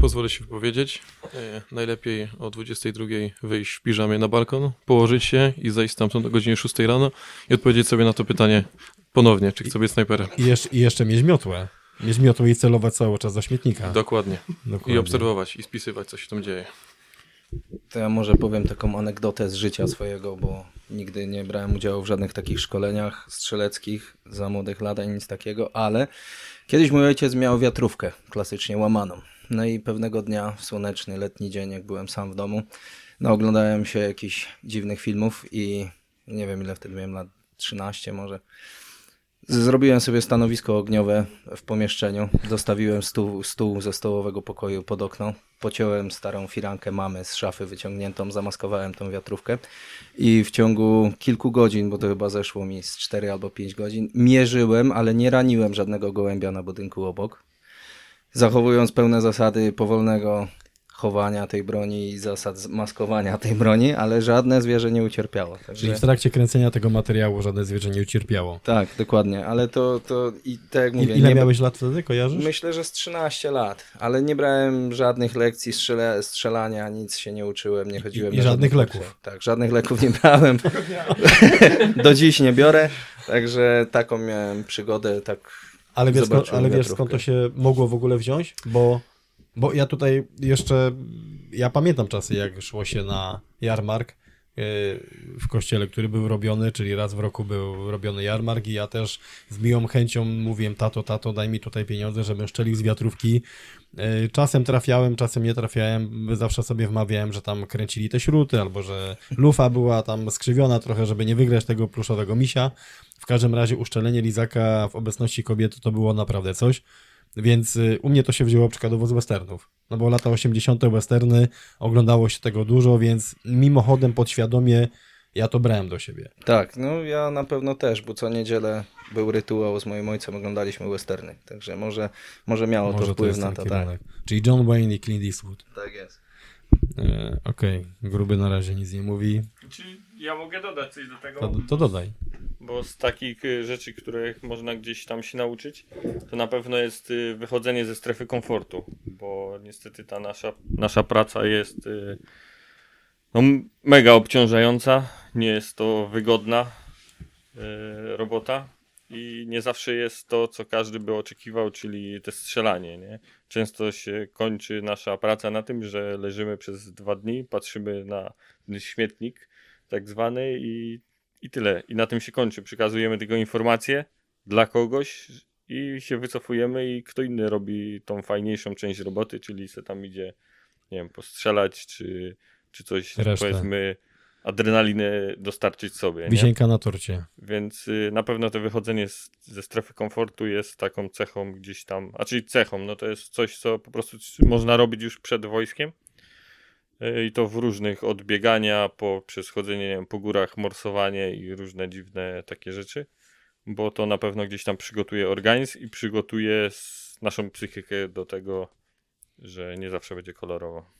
Pozwolę się wypowiedzieć. E, najlepiej o 22 wyjść w piżamie na balkon, położyć się i zejść stamtąd o godzinie 6 rano i odpowiedzieć sobie na to pytanie ponownie, czy chcę być snajperem. I, jeszcze, i jeszcze mieć miotłę. Mieć miotłę i celować cały czas do śmietnika. Dokładnie. Dokładnie. I obserwować i spisywać, co się tam dzieje. To ja może powiem taką anegdotę z życia swojego, bo nigdy nie brałem udziału w żadnych takich szkoleniach strzeleckich za młodych lat ani nic takiego, ale kiedyś mój ojciec miał wiatrówkę, klasycznie łamaną. No i pewnego dnia, w słoneczny, letni dzień, jak byłem sam w domu, no oglądałem się jakichś dziwnych filmów i nie wiem ile wtedy miałem lat 13 może. Zrobiłem sobie stanowisko ogniowe w pomieszczeniu. Dostawiłem stół, stół ze stołowego pokoju pod okno. Pociąłem starą firankę mamy z szafy wyciągniętą, zamaskowałem tą wiatrówkę i w ciągu kilku godzin, bo to chyba zeszło mi z 4 albo 5 godzin, mierzyłem, ale nie raniłem żadnego gołębia na budynku obok. Zachowując pełne zasady powolnego chowania tej broni i zasad maskowania tej broni, ale żadne zwierzę nie ucierpiało. Także... Czyli w trakcie kręcenia tego materiału żadne zwierzę nie ucierpiało. Tak, dokładnie, ale to, to i tak jak mówię, I, ile nie, miałeś lat wtedy, kojarzysz? myślę, że z 13 lat, ale nie brałem żadnych lekcji strzele, strzelania, nic się nie uczyłem, nie chodziłem i na żadnych leków. Tak, żadnych leków nie brałem. [laughs] Do dziś nie biorę, także taką miałem przygodę, tak Ale wiesz, skąd, ale wiesz skąd to się mogło w ogóle wziąć? Bo, bo ja tutaj jeszcze, ja pamiętam czasy, jak szło się na jarmark yy, w kościele, który był robiony, czyli raz w roku był robiony jarmark i ja też z miłą chęcią mówiłem, tato, tato, daj mi tutaj pieniądze, żebym szczelił z wiatrówki. Yy, Czasem trafiałem, czasem nie trafiałem, zawsze sobie wmawiałem, że tam kręcili te śruty, albo że lufa była tam skrzywiona trochę, żeby nie wygrać tego pluszowego misia. W każdym razie uszczelenie lizaka w obecności kobiety to było naprawdę coś. Więc y, u mnie to się wzięło przykładowo z westernów. No bo lata 80. westerny, oglądało się tego dużo, więc mimochodem podświadomie ja to brałem do siebie. Tak, no ja na pewno też, bo co niedzielę był rytuał z moim ojcem, oglądaliśmy westerny, także może, może miało to Może wpływ jest na to, tak. Czyli John Wayne i Clint Eastwood. Tak jest. E, Okej, gruby na razie nic nie mówi. Czy ja mogę dodać coś do tego? To, to dodaj. Bo z takich y, rzeczy, których można gdzieś tam się nauczyć, to na pewno jest y, wychodzenie ze strefy komfortu, bo niestety ta nasza, nasza praca jest y, no, mega obciążająca, nie jest to wygodna y, robota i nie zawsze jest to, co każdy by oczekiwał, czyli te strzelanie. Nie? Często się kończy nasza praca na tym, że leżymy przez dwa dni, patrzymy na śmietnik tak zwany i i tyle. I na tym się kończy. Przekazujemy tylko informacje dla kogoś i się wycofujemy i kto inny robi tą fajniejszą część roboty, czyli se tam idzie, nie wiem, postrzelać, czy, czy coś, Resztę. powiedzmy, adrenalinę dostarczyć sobie. Nie? Wisienka na torcie. Więc y, na pewno to wychodzenie z, ze strefy komfortu jest taką cechą gdzieś tam, a czyli cechą, no to jest coś, co po prostu można robić już przed wojskiem. Y, I to w różnych odbiegania, po przez chodzenie nie wiem, po górach, morsowanie i różne dziwne takie rzeczy, bo to na pewno gdzieś tam przygotuje organizm i przygotuje naszą psychikę do tego, że nie zawsze będzie kolorowo.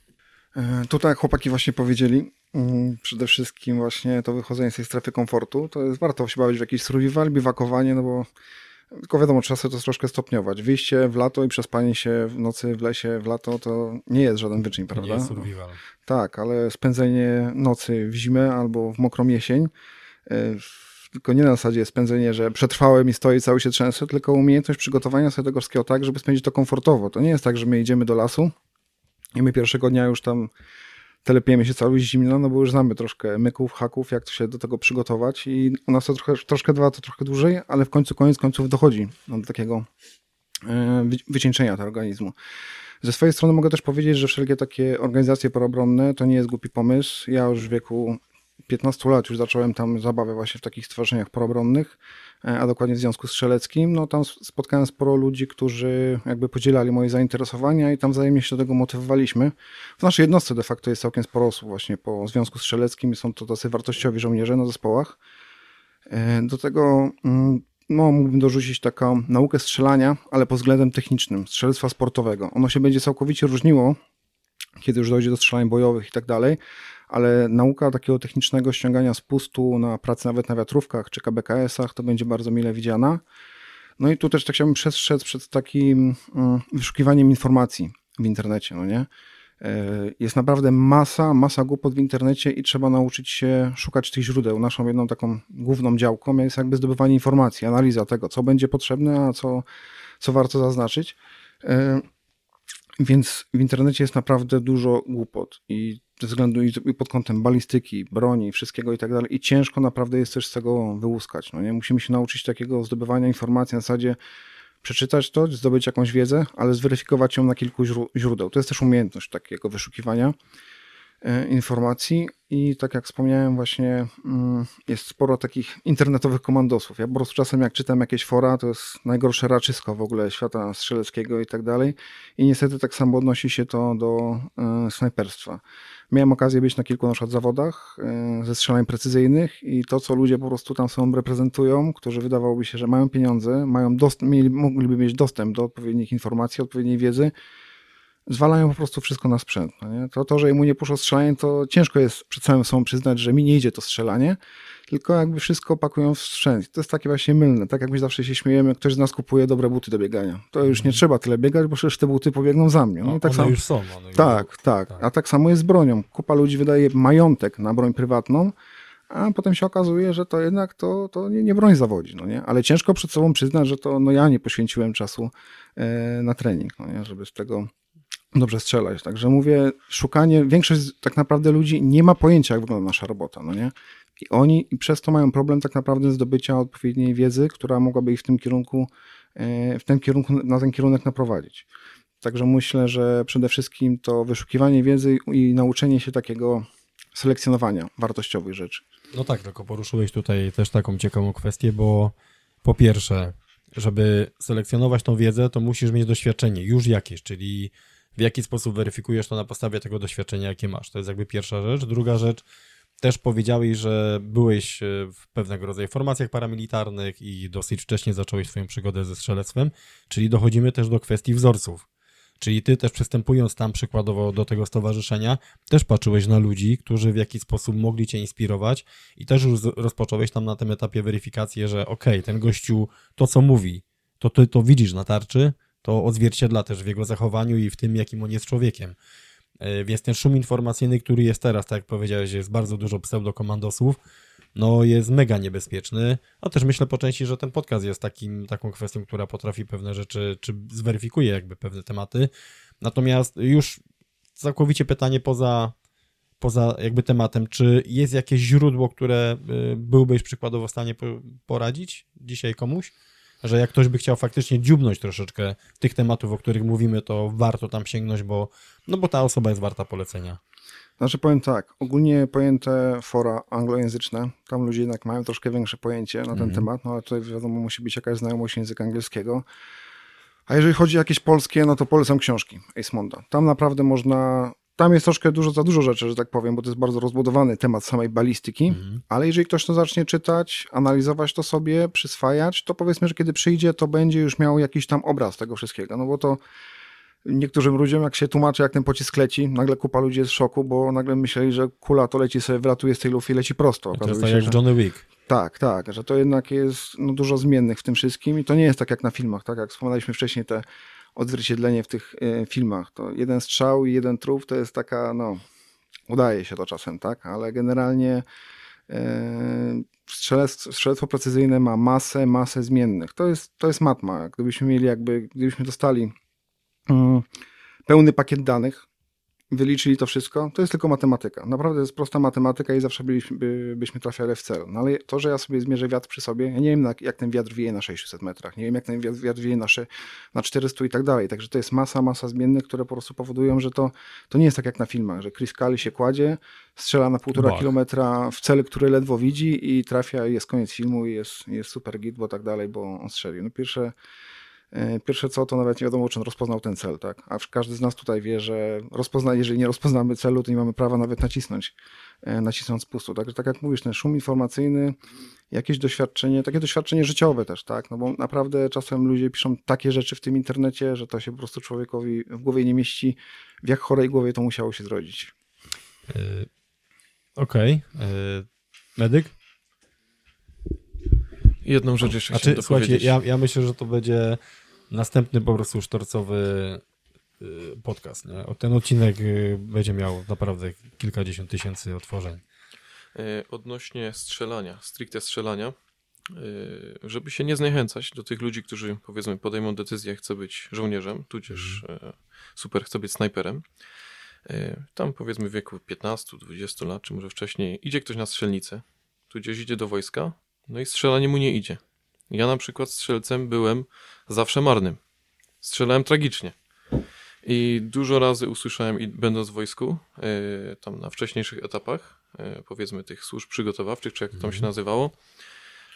E, Tutaj jak chłopaki właśnie powiedzieli, mm, przede wszystkim właśnie to wychodzenie z tej strefy komfortu, to jest warto się bawić w jakiś survival, biwakowanie, no bo tylko wiadomo, trzeba sobie to troszkę stopniować. Wyjście w lato i przespanie się w nocy w lesie w lato to nie jest żaden wyczyn, To prawda? nie jest survival. Tak, ale spędzenie nocy w zimę albo w mokrą jesień, e, tylko nie na zasadzie spędzenie, że przetrwałem i stoję cały się trzęsę, tylko umiejętność przygotowania sobie tego wszystkiego tak, żeby spędzić to komfortowo. To nie jest tak, że my idziemy do lasu i my pierwszego dnia już tam telepiemy się cały zimno, no bo już znamy troszkę myków, haków, jak to się do tego przygotować i u nas to trochę, troszkę trwa to trochę dłużej, ale w końcu koniec końców dochodzi no, do takiego e, wy- wycieńczenia tego organizmu. Ze swojej strony mogę też powiedzieć, że wszelkie takie organizacje proobronne to nie jest głupi pomysł. Ja już w wieku 15 lat już zacząłem tam zabawę właśnie w takich stowarzyszeniach proobronnych, e, a dokładnie w Związku Strzeleckim. No tam spotkałem sporo ludzi, którzy jakby podzielali moje zainteresowania i tam wzajemnie się do tego motywowaliśmy. W naszej jednostce de facto jest całkiem sporo osób właśnie po Związku Strzeleckim i są to tacy wartościowi żołnierze na zespołach. E, Do tego mm, no, mógłbym dorzucić taką naukę strzelania, ale pod względem technicznym, strzelectwa sportowego. Ono się będzie całkowicie różniło, kiedy już dojdzie do strzelań bojowych i tak dalej, ale nauka takiego technicznego ściągania spustu na pracę nawet na wiatrówkach czy KBKS-ach to będzie bardzo mile widziana. No i tu też tak chciałbym przestrzec przed takim mm, wyszukiwaniem informacji w internecie, no nie? E, Jest naprawdę masa, masa głupot w internecie i trzeba nauczyć się szukać tych źródeł. Naszą jedną taką główną działką jest jakby zdobywanie informacji, analiza tego, co będzie potrzebne, a co, co warto zaznaczyć. Więc w internecie jest naprawdę dużo głupot i ze względu i pod kątem balistyki, broni, wszystkiego i tak dalej. I ciężko naprawdę jest też z tego wyłuskać. No nie? Musimy się nauczyć takiego zdobywania informacji na zasadzie przeczytać to, zdobyć jakąś wiedzę, ale zweryfikować ją na kilku źró- źródeł. To jest też umiejętność takiego wyszukiwania informacji i tak jak wspomniałem właśnie mm, jest sporo takich internetowych komandosów. Ja po prostu czasem jak czytam jakieś fora, to jest najgorsze raczysko w ogóle świata strzeleckiego i tak dalej i niestety tak samo odnosi się to do e, snajperstwa. Miałem okazję być na kilku na przykład zawodach e, ze strzelań precyzyjnych i to, co ludzie po prostu tam są reprezentują, którzy wydawałoby się, że mają pieniądze, mają dost- mieli, mogliby mieć dostęp do odpowiednich informacji, odpowiedniej wiedzy, zwalają po prostu wszystko na sprzęt. No nie? To, to, że mu nie poszło strzelanie, to ciężko jest przed samym sobą przyznać, że mi nie idzie to strzelanie, tylko jakby wszystko pakują w sprzęt. To jest takie właśnie mylne. Tak jak my zawsze się śmiejemy, ktoś z nas kupuje dobre buty do biegania. To już nie trzeba tyle biegać, bo przecież te buty pobiegną za mnie. No, No, tak one samo. już są. One już Tak, tak, Tak. A tak samo jest z bronią. Kupa ludzi wydaje majątek na broń prywatną, a potem się okazuje, że to jednak to, to nie, nie broń zawodzi, no nie? Ale ciężko przed sobą przyznać, że to no ja nie poświęciłem czasu e, na trening, no nie? Żeby z tego dobrze strzelać. Także mówię, szukanie, większość tak naprawdę ludzi nie ma pojęcia, jak wygląda nasza robota, no nie? I oni i przez to mają problem tak naprawdę zdobycia odpowiedniej wiedzy, która mogłaby ich w tym kierunku, e, w tym kierunku, na ten kierunek naprowadzić. Także myślę, że przede wszystkim to wyszukiwanie wiedzy i nauczenie się takiego selekcjonowania wartościowych rzeczy. No tak, tylko poruszyłeś tutaj też taką ciekawą kwestię, bo po pierwsze, żeby selekcjonować tą wiedzę, to musisz mieć doświadczenie, już jakieś, czyli w jaki sposób weryfikujesz to na podstawie tego doświadczenia, jakie masz. To jest jakby pierwsza rzecz. Druga rzecz, też powiedziałeś, że byłeś e, w pewnego rodzaju formacjach paramilitarnych i dosyć wcześnie zacząłeś swoją przygodę ze strzelectwem, czyli dochodzimy też do kwestii wzorców. Czyli ty też przystępując tam przykładowo do tego stowarzyszenia, też patrzyłeś na ludzi, którzy w jakiś sposób mogli cię inspirować i też już rozpocząłeś tam na tym etapie weryfikację, że okej, ten gościu to co mówi, to ty to widzisz na tarczy, to odzwierciedla też w jego zachowaniu i w tym, jakim on jest człowiekiem. E, Więc ten szum informacyjny, który jest teraz, tak jak powiedziałeś, jest bardzo dużo pseudokomandosów, no jest mega niebezpieczny, a też myślę po części, że ten podcast jest takim, taką kwestią, która potrafi pewne rzeczy, czy zweryfikuje jakby pewne tematy. Natomiast już całkowicie pytanie poza, poza jakby tematem, czy jest jakieś źródło, które y, byłbyś przykładowo w stanie po- poradzić dzisiaj komuś? Że jak ktoś by chciał faktycznie dziubnąć troszeczkę tych tematów, o których mówimy, to warto tam sięgnąć, bo, no bo ta osoba jest warta polecenia. Znaczy powiem tak, ogólnie pojęte fora anglojęzyczne, tam ludzie jednak mają troszkę większe pojęcie na ten temat, no ale tutaj wiadomo musi być jakaś znajomość języka angielskiego. A jeżeli chodzi o jakieś polskie, no to polecam książki Esmonda. Tam naprawdę można, tam jest troszkę dużo, za dużo rzeczy, że tak powiem, bo to jest bardzo rozbudowany temat samej balistyki, ale jeżeli ktoś to zacznie czytać, analizować to sobie, przyswajać, to powiedzmy, że kiedy przyjdzie, to będzie już miał jakiś tam obraz tego wszystkiego, no bo to niektórym ludziom, jak się tłumaczy, jak ten pocisk leci, nagle kupa ludzi jest w szoku, bo nagle myśleli, że kula to leci sobie, wylatuje z tej lufy i leci prosto. To jest tak jak że... Johnny Wick. Tak, tak, że to jednak jest no, dużo zmiennych w tym wszystkim i to nie jest tak jak na filmach, tak jak wspominaliśmy wcześniej, te odzwierciedlenie w tych e, filmach. To jeden strzał i jeden trup to jest taka, no, udaje się to czasem, tak, ale generalnie e, strzelectwo, strzelectwo precyzyjne ma masę, masę zmiennych. To jest, to jest matma. Gdybyśmy mieli jakby, gdybyśmy dostali mm, pełny pakiet danych, wyliczyli to wszystko, to jest tylko matematyka. Naprawdę jest prosta matematyka i zawsze byliśmy, by, byśmy trafiali w cel. No ale to, że ja sobie zmierzę wiatr przy sobie, ja nie wiem jak, jak ten wiatr wieje na 600 metrach, nie wiem jak ten wiatr, wiatr wieje na, na 400 i tak dalej. Także to jest masa, masa zmiennych, które po prostu powodują, że to, to nie jest tak jak na filmach, że Chris Kali się kładzie, strzela na półtora Bach. kilometra w cel, który ledwo widzi i trafia i jest koniec filmu i jest, jest super git, bo tak dalej, bo on strzelił. No pierwsze pierwsze co, to nawet nie wiadomo, czy on rozpoznał ten cel, tak? A każdy z nas tutaj wie, że rozpozna, jeżeli nie rozpoznamy celu, to nie mamy prawa nawet nacisnąć, e, nacisnąć spustu. Także tak jak mówisz, ten szum informacyjny, jakieś doświadczenie, takie doświadczenie życiowe też, tak? No bo naprawdę czasem ludzie piszą takie rzeczy w tym internecie, że to się po prostu człowiekowi w głowie nie mieści, w jak chorej głowie to musiało się zrodzić. Y, Okej. y, Medyk? Jedną rzecz jeszcze Znaczy, chciałem słuchajcie, ja, ja myślę, że to będzie następny po prostu sztorcowy y, podcast. Nie? Ten odcinek y, będzie miał naprawdę kilkadziesiąt tysięcy otworzeń. E, Odnośnie strzelania, stricte strzelania, żeby się nie zniechęcać do tych ludzi, którzy powiedzmy podejmą decyzję, chcę być żołnierzem, tudzież e, super, chcę być snajperem. Tam powiedzmy w wieku 15-20 lat, czy może wcześniej, idzie ktoś na strzelnicę, tudzież idzie do wojska, no i strzelanie mu nie idzie. Ja na przykład strzelcem byłem zawsze marnym. Strzelałem tragicznie. I dużo razy usłyszałem, i będąc w wojsku, e, tam na wcześniejszych etapach, e, powiedzmy tych służb przygotowawczych, czy jak to tam się nazywało,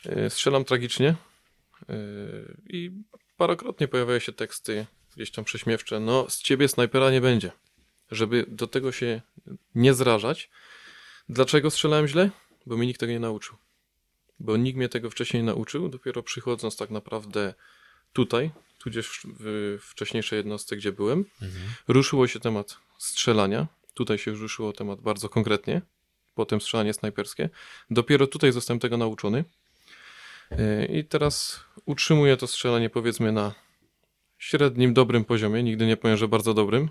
e, strzelam tragicznie i parokrotnie pojawiają się teksty gdzieś tam prześmiewcze, no z ciebie snajpera nie będzie. Żeby do tego się nie zrażać. Dlaczego strzelałem źle? Bo mi nikt tego nie nauczył. Bo nikt mnie tego wcześniej nie nauczył, dopiero przychodząc tak naprawdę tutaj, tudzież w, w wcześniejszej jednostce, gdzie byłem, ruszyło się temat strzelania. Tutaj się już ruszyło temat bardzo konkretnie. Potem strzelanie snajperskie. Dopiero tutaj zostałem tego nauczony. Yy, I teraz utrzymuję to strzelanie powiedzmy na średnim, dobrym poziomie. Nigdy nie powiem, że bardzo dobrym.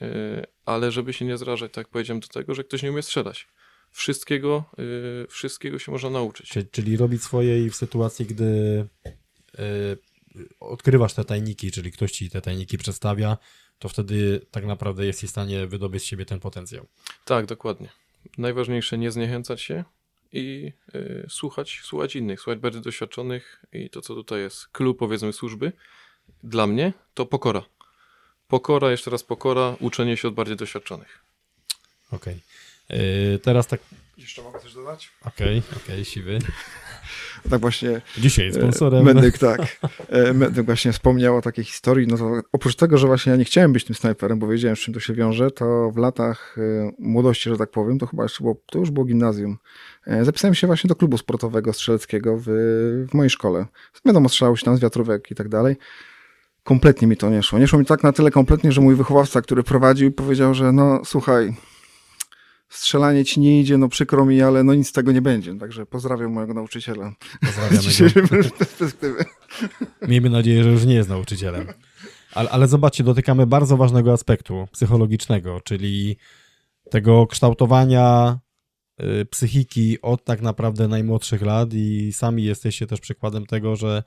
Yy, Ale żeby się nie zrażać, tak powiedziałem, do tego, że ktoś nie umie strzelać. Wszystkiego, yy, wszystkiego się można nauczyć. Czyli, czyli robić swoje i w sytuacji, gdy y, odkrywasz te tajniki, czyli ktoś ci te tajniki przedstawia, to wtedy tak naprawdę jest w stanie wydobyć z siebie ten potencjał. Tak, dokładnie. Najważniejsze nie zniechęcać się i y, słuchać, słuchać innych, słuchać bardziej doświadczonych i to, co tutaj jest clue, powiedzmy, służby, dla mnie to pokora. Pokora, jeszcze raz pokora, uczenie się od bardziej doświadczonych. Okej. Y, Teraz tak, Jeszcze mogę coś dodać? okej, okej, siwy. [laughs] Tak właśnie Dzisiaj sponsorem. E, Medyk, tak. E, Medyk właśnie wspomniał o takiej historii. No to oprócz tego, że właśnie ja nie chciałem być tym snajperem, bo wiedziałem, z czym to się wiąże, to w latach e, młodości, że tak powiem, to chyba jeszcze było, to już było gimnazjum. Zapisałem się właśnie do klubu sportowego strzeleckiego w, w mojej szkole. Wiadomo, strzelał się tam z wiatrówek i tak dalej. Kompletnie mi to nie szło. Nie szło mi tak na tyle kompletnie, że mój wychowawca, który prowadził, powiedział, że no słuchaj, strzelanie ci nie idzie, no przykro mi, ale no nic z tego nie będzie. Także pozdrawiam mojego nauczyciela. Pozdrawiamy [laughs] dzisiejszej perspektywy. Miejmy nadzieję, że już nie jest nauczycielem. Ale, ale zobaczcie, dotykamy bardzo ważnego aspektu psychologicznego, czyli tego kształtowania y, psychiki od tak naprawdę najmłodszych lat i sami jesteście też przykładem tego, że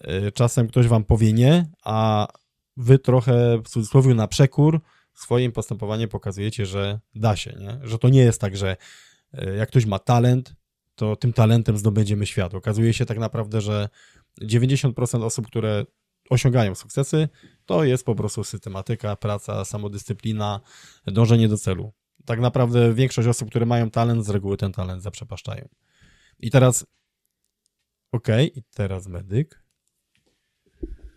y, czasem ktoś wam powie nie, a wy trochę w cudzysłowie na przekór swoim postępowaniem pokazujecie, że da się, nie? że to nie jest tak, że y, jak ktoś ma talent, to tym talentem zdobędziemy świat. Okazuje się tak naprawdę, że 90% osób, które osiągają sukcesy, to jest po prostu systematyka, praca, samodyscyplina, dążenie do celu. Tak naprawdę większość osób, które mają talent, z reguły ten talent zaprzepaszczają. I teraz, okej, i teraz medyk.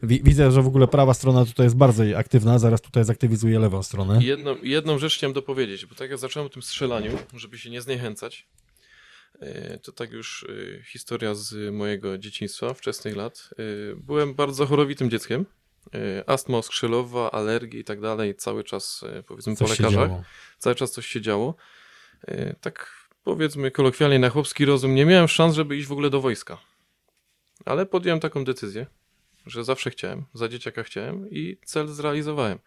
Wi- Widzę, że w ogóle prawa strona tutaj jest bardzo aktywna, zaraz tutaj zaktywizuję lewą stronę. Jedną, jedną rzecz chciałem dopowiedzieć, bo tak jak zacząłem o tym strzelaniu, żeby się nie zniechęcać, e, to tak już e, historia z mojego dzieciństwa, wczesnych lat. E, Byłem bardzo chorowitym dzieckiem. Astma oskrzelowa, alergie i tak dalej, cały czas powiedzmy po Coś się lekarzach. cały czas coś się działo. Tak powiedzmy kolokwialnie na chłopski rozum, nie miałem szans, żeby iść w ogóle do wojska. Ale podjąłem taką decyzję, że zawsze chciałem, za dzieciaka chciałem i cel zrealizowałem.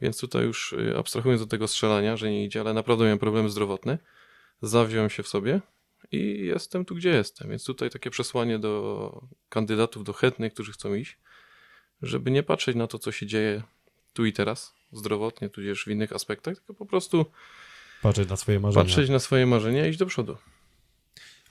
Więc tutaj już y, abstrahując od tego strzelania, że nie idzie, ale naprawdę miałem problemy zdrowotne, zawziąłem się w sobie i jestem tu, gdzie jestem. Więc tutaj takie przesłanie do kandydatów, do chętnych, którzy chcą iść, żeby nie patrzeć na to, co się dzieje tu i teraz, zdrowotnie, tudzież w innych aspektach, tylko po prostu Patrzeć na swoje marzenia. patrzeć na swoje marzenia i iść do przodu.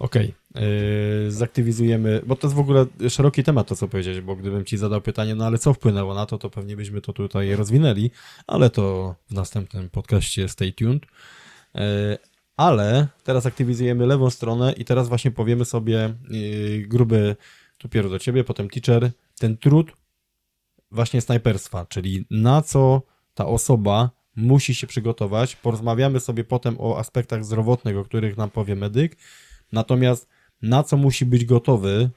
Okej, yy, zaktywizujemy, bo to jest w ogóle szeroki temat to, co powiedziałeś, bo gdybym ci zadał pytanie, no ale co wpłynęło na to, to pewnie byśmy to tutaj rozwinęli, ale to w następnym podcaście stay tuned. Yy, ale teraz aktywizujemy lewą stronę i teraz właśnie powiemy sobie yy, gruby, tu pierw do ciebie, potem teacher, ten trud właśnie snajperstwa, czyli na co ta osoba musi się przygotować. Porozmawiamy sobie potem o aspektach zdrowotnych, o których nam powie medyk. Natomiast na co musi być gotowy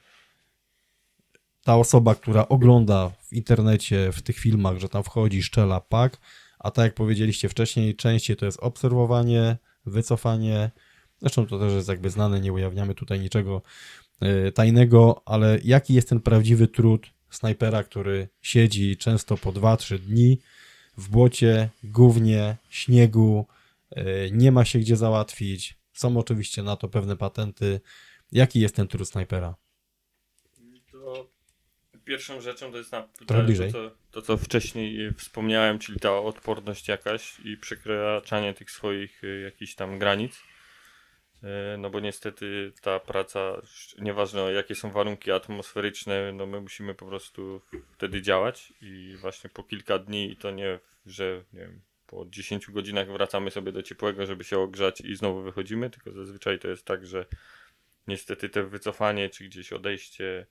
ta osoba, która ogląda w internecie, w tych filmach, że tam wchodzi, szczela, pak, a tak jak powiedzieliście wcześniej, częściej to jest obserwowanie, wycofanie. Zresztą to też jest jakby znane, nie ujawniamy tutaj niczego e, tajnego, ale jaki jest ten prawdziwy trud snajpera, który siedzi często po 2-3 dni w błocie, gównie, śniegu, e, nie ma się gdzie załatwić. Są oczywiście na to pewne patenty. Jaki jest ten trud snajpera? To pierwszą rzeczą to jest na, to, to, to, co wcześniej wspomniałem, czyli ta odporność jakaś i przekraczanie tych swoich y, jakichś tam granic. E, No bo niestety ta praca, nieważne jakie są warunki atmosferyczne, no my musimy po prostu wtedy działać i właśnie po kilka dni i to nie, że nie wiem, po 10 godzinach wracamy sobie do ciepłego, żeby się ogrzać i znowu wychodzimy, tylko zazwyczaj to jest tak, że niestety te wycofanie czy gdzieś odejście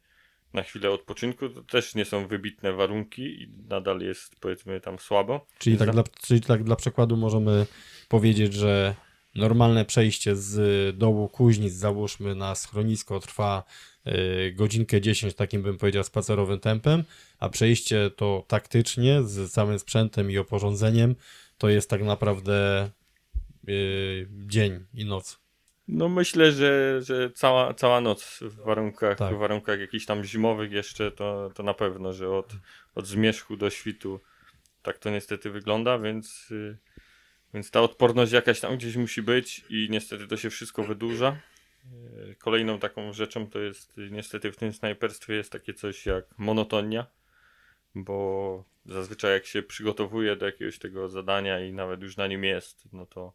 na chwilę odpoczynku to też nie są wybitne warunki i nadal jest powiedzmy tam słabo. Czyli tak, dla, czyli tak dla przykładu możemy powiedzieć, że normalne przejście z dołu Kuźnic, załóżmy na schronisko, trwa y, godzinkę 10, takim bym powiedział spacerowym tempem, a przejście to taktycznie z całym sprzętem i oporządzeniem to jest tak naprawdę y, dzień i noc. No myślę, że, że cała, cała noc w warunkach, Tak. w warunkach jakichś tam zimowych jeszcze to, to na pewno, że od, od zmierzchu do świtu tak to niestety wygląda, więc, y, więc ta odporność jakaś tam gdzieś musi być i niestety to się wszystko wydłuża. Y, Kolejną taką rzeczą to jest niestety w tym snajperstwie jest takie coś jak monotonia, bo zazwyczaj jak się przygotowuje do jakiegoś tego zadania i nawet już na nim jest, no to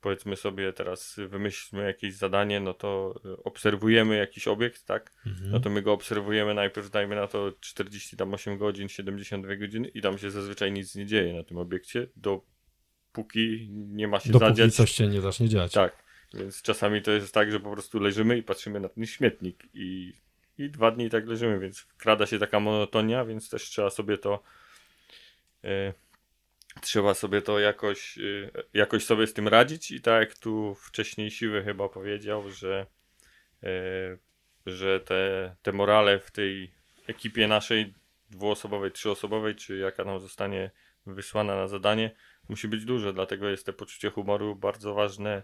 powiedzmy sobie teraz wymyślmy jakieś zadanie, no to y, obserwujemy jakiś obiekt, tak? No to my go obserwujemy najpierw, dajmy na to 48 godzin, 72 godziny i tam się zazwyczaj nic nie dzieje na tym obiekcie, dopóki nie ma się Dopóki zadziać. coś się nie zacznie dziać. Tak, więc czasami to jest tak, że po prostu leżymy i patrzymy na ten śmietnik i, i dwa dni tak leżymy, więc wkrada się taka monotonia, więc też trzeba sobie to e, trzeba sobie to jakoś, e, jakoś sobie z tym radzić. I tak jak tu wcześniej Siwy chyba powiedział, że e, że te, te morale w tej ekipie naszej dwuosobowej, trzyosobowej, czy jaka nam zostanie wysłana na zadanie, musi być duże, dlatego jest to poczucie humoru bardzo ważne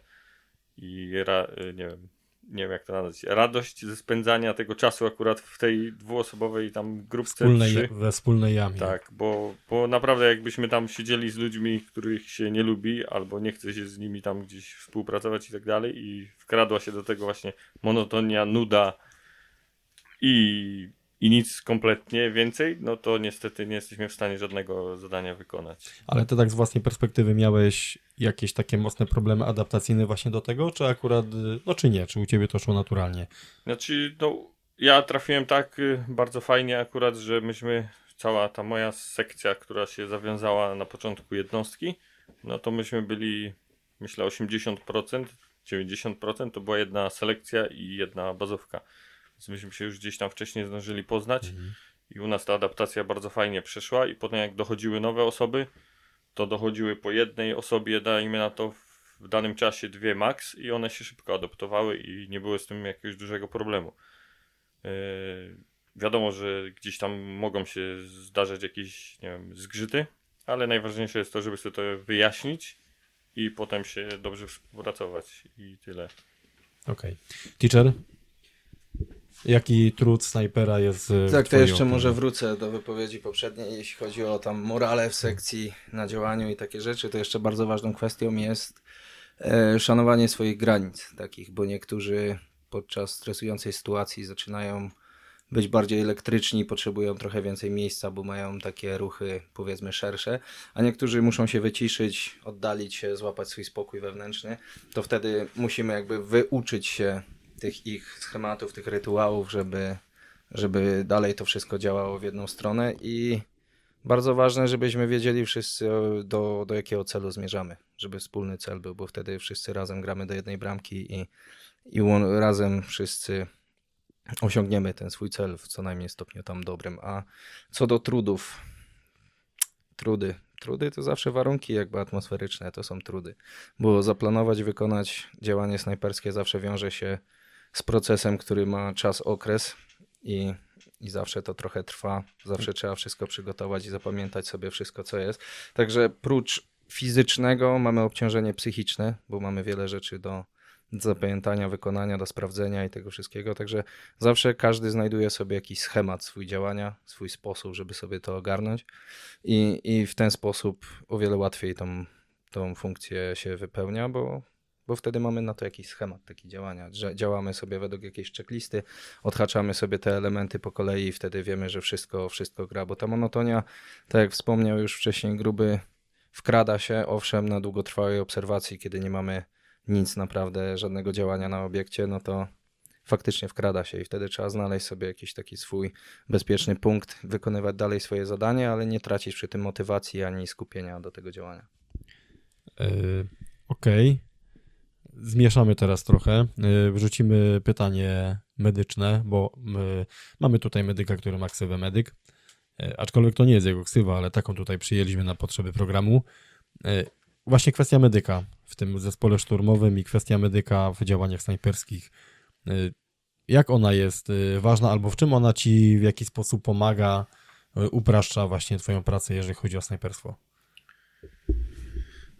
i y, nie wiem, nie wiem jak to nazwać, radość ze spędzania tego czasu akurat w tej dwuosobowej tam grupce Wspólnej, we wspólnej jamie. Tak, bo, bo naprawdę jakbyśmy tam siedzieli z ludźmi, których się nie lubi, albo nie chce się z nimi tam gdzieś współpracować i tak dalej i wkradła się do tego właśnie monotonia, nuda i, i nic kompletnie więcej, no to niestety nie jesteśmy w stanie żadnego zadania wykonać. Ale ty tak z własnej perspektywy miałeś jakieś takie mocne problemy adaptacyjne właśnie do tego, czy akurat, no czy nie, czy u ciebie to szło naturalnie? Znaczy, no, ja trafiłem tak y, bardzo fajnie akurat, że myśmy, cała ta moja sekcja, która się zawiązała na początku jednostki, no to myśmy byli, myślę, 80%, 90% to była jedna selekcja i jedna bazówka. Więc myśmy się już gdzieś tam wcześniej zdążyli poznać i u nas ta adaptacja bardzo fajnie przeszła i potem jak dochodziły nowe osoby, to dochodziły po jednej osobie, dajmy na to w danym czasie dwie max i one się szybko adoptowały i nie było z tym jakiegoś dużego problemu. Yy, wiadomo, że gdzieś tam mogą się zdarzać jakieś, nie wiem, zgrzyty, ale najważniejsze jest to, żeby sobie to wyjaśnić i potem się dobrze współpracować i tyle. Okej. Teacher? Jaki trud snajpera jest w Tak, to jeszcze opinii? może wrócę do wypowiedzi poprzedniej. Jeśli chodzi o tam morale w sekcji, na działaniu i takie rzeczy, to jeszcze bardzo ważną kwestią jest e, szanowanie swoich granic takich, bo niektórzy podczas stresującej sytuacji zaczynają być bardziej elektryczni, potrzebują trochę więcej miejsca, bo mają takie ruchy powiedzmy szersze, a niektórzy muszą się wyciszyć, oddalić się, złapać swój spokój wewnętrzny, to wtedy musimy jakby wyuczyć się tych ich schematów, tych rytuałów, żeby żeby dalej to wszystko działało w jedną stronę i bardzo ważne, żebyśmy wiedzieli wszyscy do, do jakiego celu zmierzamy, żeby wspólny cel był, bo wtedy wszyscy razem gramy do jednej bramki i, i razem wszyscy osiągniemy ten swój cel w co najmniej stopniu tam dobrym. A co do trudów, trudy. Trudy to zawsze warunki jakby atmosferyczne, to są trudy. Bo zaplanować, wykonać działanie snajperskie zawsze wiąże się z procesem, który ma czas, okres i, i zawsze to trochę trwa. Zawsze trzeba wszystko przygotować i zapamiętać sobie wszystko, co jest. Także prócz fizycznego mamy obciążenie psychiczne, bo mamy wiele rzeczy do zapamiętania, wykonania, do sprawdzenia i tego wszystkiego. Także zawsze każdy znajduje sobie jakiś schemat swój działania, swój sposób, żeby sobie to ogarnąć i, i w ten sposób o wiele łatwiej tą, tą funkcję się wypełnia, bo, bo wtedy mamy na to jakiś schemat taki działania, że działamy sobie według jakiejś checklisty, odhaczamy sobie te elementy po kolei i wtedy wiemy, że wszystko, wszystko gra, bo ta monotonia, tak jak wspomniał już wcześniej Gruby, wkrada się owszem na długotrwałej obserwacji, kiedy nie mamy nic naprawdę, żadnego działania na obiekcie, no to faktycznie wkrada się i wtedy trzeba znaleźć sobie jakiś taki swój bezpieczny punkt, wykonywać dalej swoje zadanie, ale nie tracić przy tym motywacji ani skupienia do tego działania. Yy, Okej. Zmieszamy teraz trochę. Yy, Wrzucimy pytanie medyczne, bo my, mamy tutaj medyka, który ma ksywę medyk. Yy, Aczkolwiek to nie jest jego ksywa, ale taką tutaj przyjęliśmy na potrzeby programu. Właśnie kwestia medyka w tym zespole szturmowym i kwestia medyka w działaniach snajperskich. Jak ona jest ważna, albo w czym ona ci w jaki sposób pomaga, upraszcza właśnie twoją pracę, jeżeli chodzi o snajperstwo?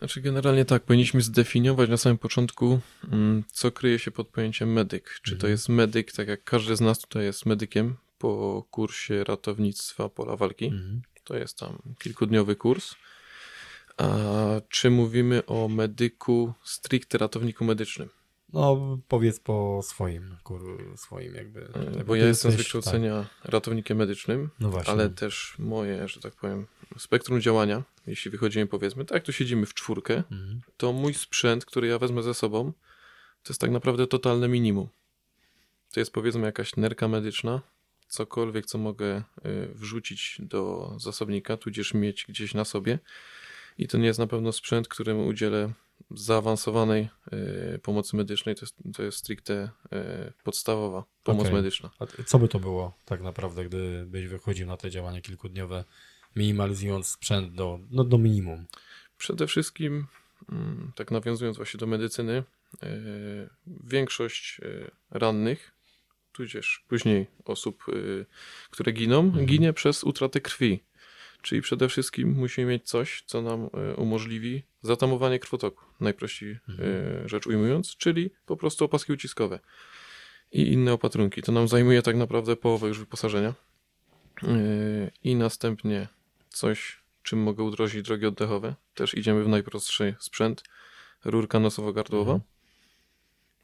Znaczy, generalnie tak, powinniśmy zdefiniować na samym początku, mm, co kryje się pod pojęciem medyk. Czy to Mhm. jest medyk, tak jak każdy z nas tutaj jest medykiem po kursie ratownictwa pola walki. Mhm. To jest tam kilkudniowy kurs. A czy mówimy o medyku stricte ratowniku medycznym? No, powiedz po swoim, kur, swoim jakby. E, Bo ja jestem z wykształcenia ratownikiem medycznym, Tak, no ale też moje, że tak powiem, spektrum działania, jeśli wychodzimy powiedzmy, tak tu siedzimy w czwórkę, Mhm. to mój sprzęt, który ja wezmę ze sobą, to jest tak naprawdę totalne minimum. To jest powiedzmy jakaś nerka medyczna, cokolwiek, co mogę y, wrzucić do zasobnika, tudzież mieć gdzieś na sobie. I to nie jest na pewno sprzęt, któremu udzielę zaawansowanej y, pomocy medycznej. To jest, to jest stricte y, podstawowa pomoc Okej. medyczna. A co by to było tak naprawdę, gdybyś wychodził na te działania kilkudniowe, minimalizując sprzęt do, no, do minimum? Przede wszystkim, mm, tak nawiązując właśnie do medycyny, yy, większość yy, rannych, tudzież później osób, yy, które giną, Mhm. ginie przez utratę krwi. Czyli przede wszystkim musimy mieć coś, co nam umożliwi zatamowanie krwotoku, najprościej Mhm. rzecz ujmując, czyli po prostu opaski uciskowe i inne opatrunki. To nam zajmuje tak naprawdę połowę już wyposażenia. I następnie coś, czym mogę udrożnić drogi oddechowe. Też idziemy w najprostszy sprzęt, rurka nosowo-gardłowa. Mhm.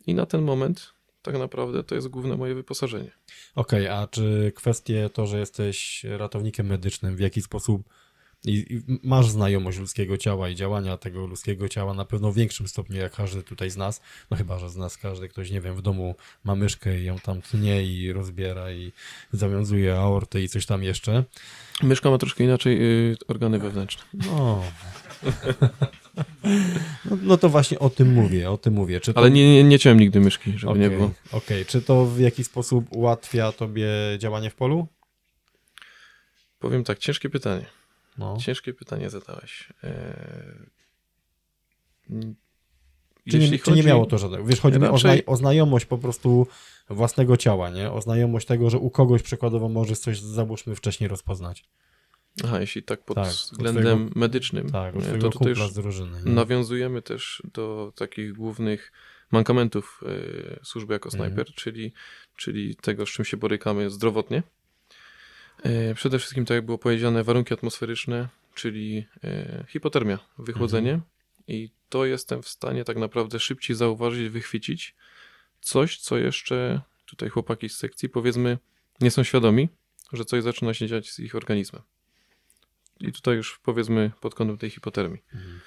I na ten moment tak naprawdę to jest główne moje wyposażenie. Okej, a czy kwestie to, że jesteś ratownikiem medycznym, w jaki sposób i, i masz znajomość ludzkiego ciała i działania tego ludzkiego ciała na pewno w większym stopniu jak każdy tutaj z nas, no chyba, że z nas każdy ktoś, nie wiem, w domu ma myszkę i ją tam tnie i rozbiera i zawiązuje aortę i coś tam jeszcze. Myszka ma troszkę inaczej y, organy wewnętrzne. No. no. No to właśnie o tym mówię, o tym mówię. To... Ale nie, nie, nie ciąłem nigdy myszki, żeby Okej, nie było. Okej, czy to w jakiś sposób ułatwia tobie działanie w polu? Powiem tak, ciężkie pytanie. No. Ciężkie pytanie zadałeś. Eee, n- Czy, nie, czy nie miało to żadnego? Wiesz, chodzi mi o, Raczej- zna, o znajomość po prostu własnego ciała, nie? O znajomość tego, że u kogoś przykładowo możesz coś, załóżmy, wcześniej rozpoznać. Aha, jeśli tak pod Tak, względem twojego- medycznym, Tak, nie, to tutaj już drużyny. nawiązujemy też do takich głównych mankamentów e, służby jako Mhm. snajper, czyli, czyli tego, z czym się borykamy zdrowotnie. E, przede wszystkim, tak jak było powiedziane, warunki atmosferyczne, czyli e, hipotermia, wychłodzenie Mhm. i to jestem w stanie tak naprawdę szybciej zauważyć, wychwycić coś, co jeszcze tutaj chłopaki z sekcji powiedzmy nie są świadomi, że coś zaczyna się dziać z ich organizmem. I tutaj już powiedzmy pod kątem tej hipotermii. Mhm.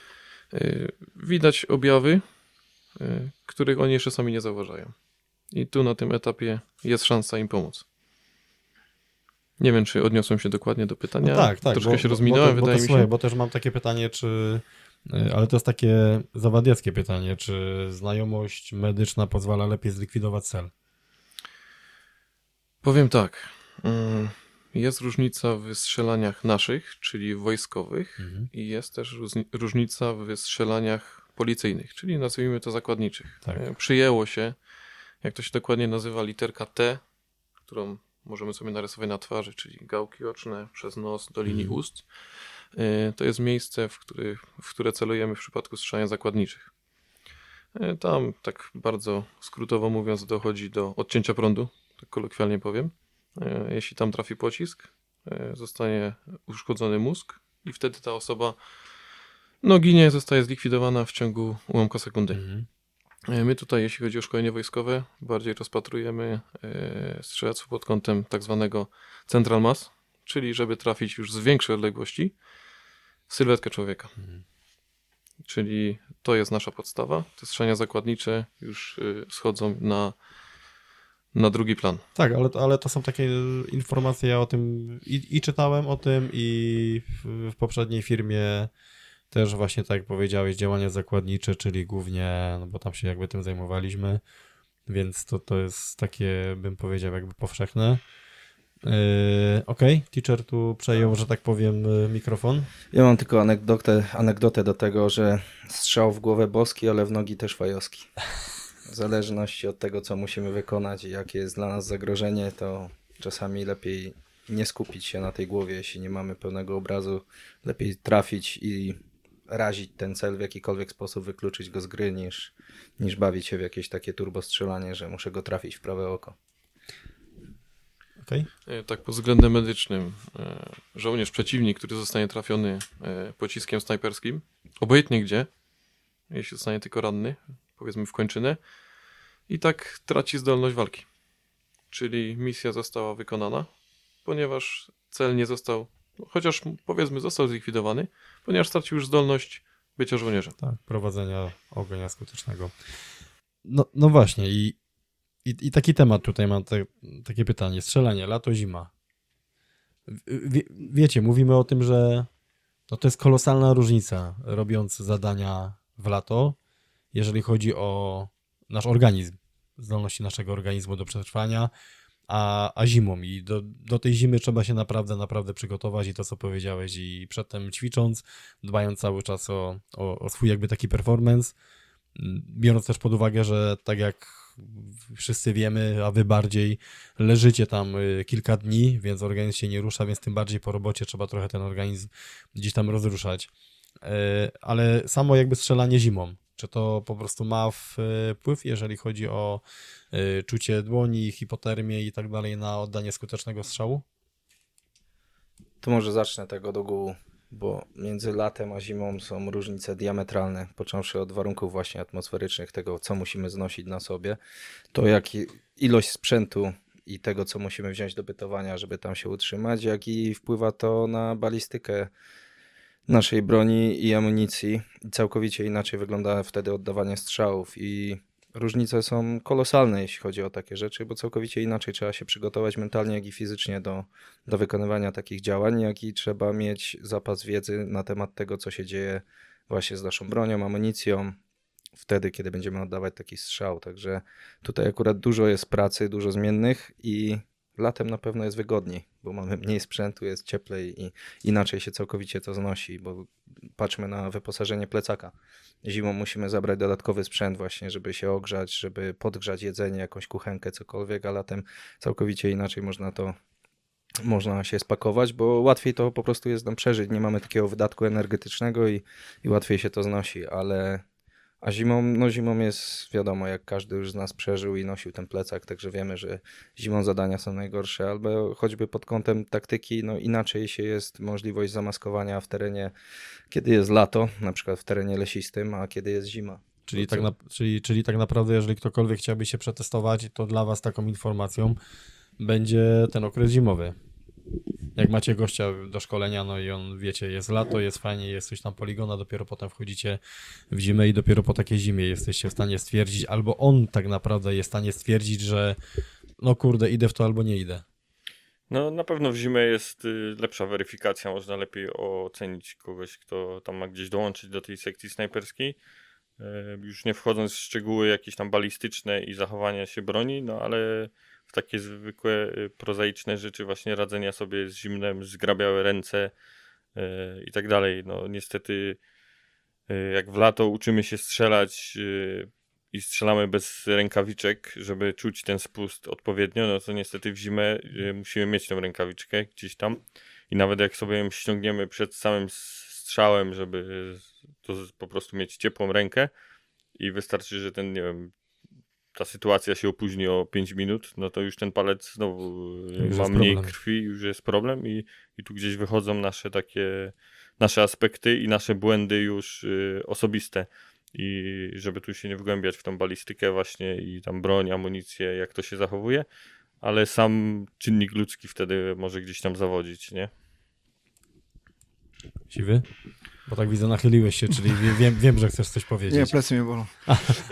Y, Widać objawy, których oni jeszcze sami nie zauważają. I tu na tym etapie jest szansa im pomóc. Nie wiem, czy odniosłem się dokładnie do pytania. No tak, tak. Troszkę bo, się rozminąłem, bo, bo wydaje mi się. Bo też mam takie pytanie, czy... y, Ale to jest takie zawadiackie pytanie, czy znajomość medyczna pozwala lepiej zlikwidować cel? Powiem tak. mm, Jest różnica w strzelaniach naszych, czyli wojskowych, Mhm. i jest też różnica w strzelaniach policyjnych, czyli nazwijmy to zakładniczych. Tak. E, Przyjęło się, jak to się dokładnie nazywa, literka T, którą możemy sobie narysować na twarzy, czyli gałki oczne przez nos do linii Mhm. ust. E, To jest miejsce, w, w które celujemy w przypadku strzelania zakładniczych. E, Tam, tak bardzo skrótowo mówiąc, dochodzi do odcięcia prądu, tak kolokwialnie powiem. E, Jeśli tam trafi pocisk, zostanie uszkodzony mózg i wtedy ta osoba no ginie, zostaje zlikwidowana w ciągu ułamka sekundy. Mhm. E, My tutaj, jeśli chodzi o szkolenie wojskowe, bardziej rozpatrujemy e, strzelectwo pod kątem tak zwanego central mass, czyli żeby trafić już z większej odległości w sylwetkę człowieka. Mhm. Czyli to jest nasza podstawa. Te strzelania zakładnicze już y, schodzą na, na drugi plan. Tak, ale, ale to są takie informacje, ja o tym i, i czytałem o tym i w, w poprzedniej firmie też właśnie tak jak powiedziałeś, działania zakładnicze, czyli głównie, no bo tam się jakby tym zajmowaliśmy, więc to, to jest takie, bym powiedział, jakby powszechne. Yy, Okej, teacher tu przejął, że tak powiem, mikrofon. Ja mam tylko anegdotę, anegdotę do tego, że strzał w głowę boski, ale w nogi też fajowski. W zależności od tego, co musimy wykonać i jakie jest dla nas zagrożenie, to czasami lepiej nie skupić się na tej głowie, jeśli nie mamy pełnego obrazu. Lepiej trafić i razić ten cel w jakikolwiek sposób, wykluczyć go z gry, niż, niż bawić się w jakieś takie turbostrzelanie, że muszę go trafić w prawe oko. Okej? E, Tak pod względem medycznym, e, żołnierz przeciwnik, który zostanie trafiony e, pociskiem snajperskim, obojętnie gdzie, jeśli zostanie tylko ranny, powiedzmy w kończynę, i tak traci zdolność walki. Czyli misja została wykonana, ponieważ cel nie został, chociaż powiedzmy został zlikwidowany, ponieważ stracił już zdolność bycia żołnierzem. Tak, prowadzenia ognia skutecznego. No, no właśnie, i, i, i taki temat tutaj mam, te, takie pytanie. Strzelanie, lato, zima. Wie, wiecie, mówimy o tym, że no to jest kolosalna różnica, robiąc zadania w lato, jeżeli chodzi o nasz organizm, zdolności naszego organizmu do przetrwania, a, a zimą. I do, do tej zimy trzeba się naprawdę, naprawdę przygotować i to, co powiedziałeś, i przedtem ćwicząc, dbając cały czas o, o, o swój jakby taki performance, Mm, biorąc też pod uwagę, że tak jak wszyscy wiemy, a wy bardziej, leżycie tam y, kilka dni, więc organizm się nie rusza, więc tym bardziej po robocie trzeba trochę ten organizm gdzieś tam rozruszać. E, Ale samo jakby strzelanie zimą, czy to po prostu ma wpływ, jeżeli chodzi o y, czucie dłoni, hipotermię i tak dalej na oddanie skutecznego strzału? To może zacznę tego do gół, bo między latem a zimą są różnice diametralne, począwszy od warunków właśnie atmosferycznych, tego co musimy znosić na sobie, to jak ilość sprzętu i tego co musimy wziąć do bytowania, żeby tam się utrzymać, jak i wpływa to na balistykę naszej broni i amunicji. Całkowicie inaczej wygląda wtedy oddawanie strzałów i różnice są kolosalne, jeśli chodzi o takie rzeczy, bo całkowicie inaczej trzeba się przygotować mentalnie, jak i fizycznie do, do wykonywania takich działań, jak i trzeba mieć zapas wiedzy na temat tego, co się dzieje właśnie z naszą bronią, amunicją, wtedy, kiedy będziemy oddawać taki strzał. Także tutaj akurat dużo jest pracy, dużo zmiennych i latem na pewno jest wygodniej, bo mamy [laughs] mniej sprzętu, jest cieplej i inaczej się całkowicie to znosi, bo patrzmy na wyposażenie plecaka. Zimą musimy zabrać dodatkowy sprzęt właśnie, żeby się ogrzać, żeby podgrzać jedzenie, jakąś kuchenkę, cokolwiek, a latem całkowicie inaczej można to można się spakować, bo łatwiej to po prostu jest nam przeżyć. Nie mamy takiego wydatku energetycznego i, i łatwiej się to znosi, ale a zimą, no zimą jest wiadomo, jak każdy już z nas przeżył i nosił ten plecak, także wiemy, że zimą zadania są najgorsze, albo choćby pod kątem taktyki, no inaczej się jest możliwość zamaskowania w terenie, kiedy jest lato, na przykład w terenie lesistym, a kiedy jest zima. Czyli tak, na, czyli, czyli tak naprawdę, jeżeli ktokolwiek chciałby się przetestować, to dla Was taką informacją będzie ten okres zimowy. Jak macie gościa do szkolenia, no i on, wiecie, jest lato, jest fajnie, jest coś tam poligona, dopiero potem wchodzicie w zimę i dopiero po takiej zimie jesteście w stanie stwierdzić, albo on tak naprawdę jest w stanie stwierdzić, że no kurde, idę w to albo nie idę. No na pewno w zimę jest y, lepsza weryfikacja, można lepiej ocenić kogoś, kto tam ma gdzieś dołączyć do tej sekcji snajperskiej. Y, Już nie wchodząc w szczegóły jakieś tam balistyczne i zachowania się broni, no ale w takie zwykłe, y, prozaiczne rzeczy, właśnie radzenia sobie z zimnem, zgrabiałe ręce y, i tak dalej. No niestety, y, jak w lato uczymy się strzelać y, i strzelamy bez rękawiczek, żeby czuć ten spust odpowiednio, no to niestety w zimę y, musimy mieć tę rękawiczkę gdzieś tam. I nawet jak sobie ją ściągniemy przed samym strzałem, żeby to po prostu mieć ciepłą rękę i wystarczy, że ten, nie wiem, ta sytuacja się opóźni o 5 minut, no to już ten palec znowu Już ma mniej problem. krwi, już jest problem i, i tu gdzieś wychodzą nasze takie, nasze aspekty i nasze błędy już y, osobiste. I żeby tu się nie wgłębiać w tą balistykę właśnie i tam broń, amunicję, jak to się zachowuje, ale sam czynnik ludzki wtedy może gdzieś tam zawodzić, nie? Siwy? Bo tak widzę, nachyliłeś się, czyli wie, wiem, wiem, że chcesz coś Nie, powiedzieć. plecy mnie bolą.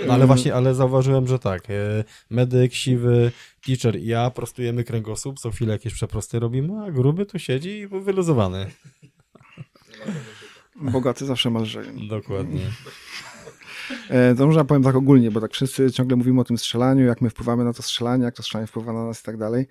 No ale właśnie, ale zauważyłem, że tak, e, medyk, siwy, teacher i ja prostujemy kręgosłup, co chwilę jakieś przeprosty robimy, a gruby tu siedzi i wyluzowany. Bogaty zawsze ma lżej. Dokładnie. E, To może ja powiem tak ogólnie, bo tak wszyscy ciągle mówimy o tym strzelaniu, jak my wpływamy na to strzelanie, jak to strzelanie wpływa na nas i tak dalej.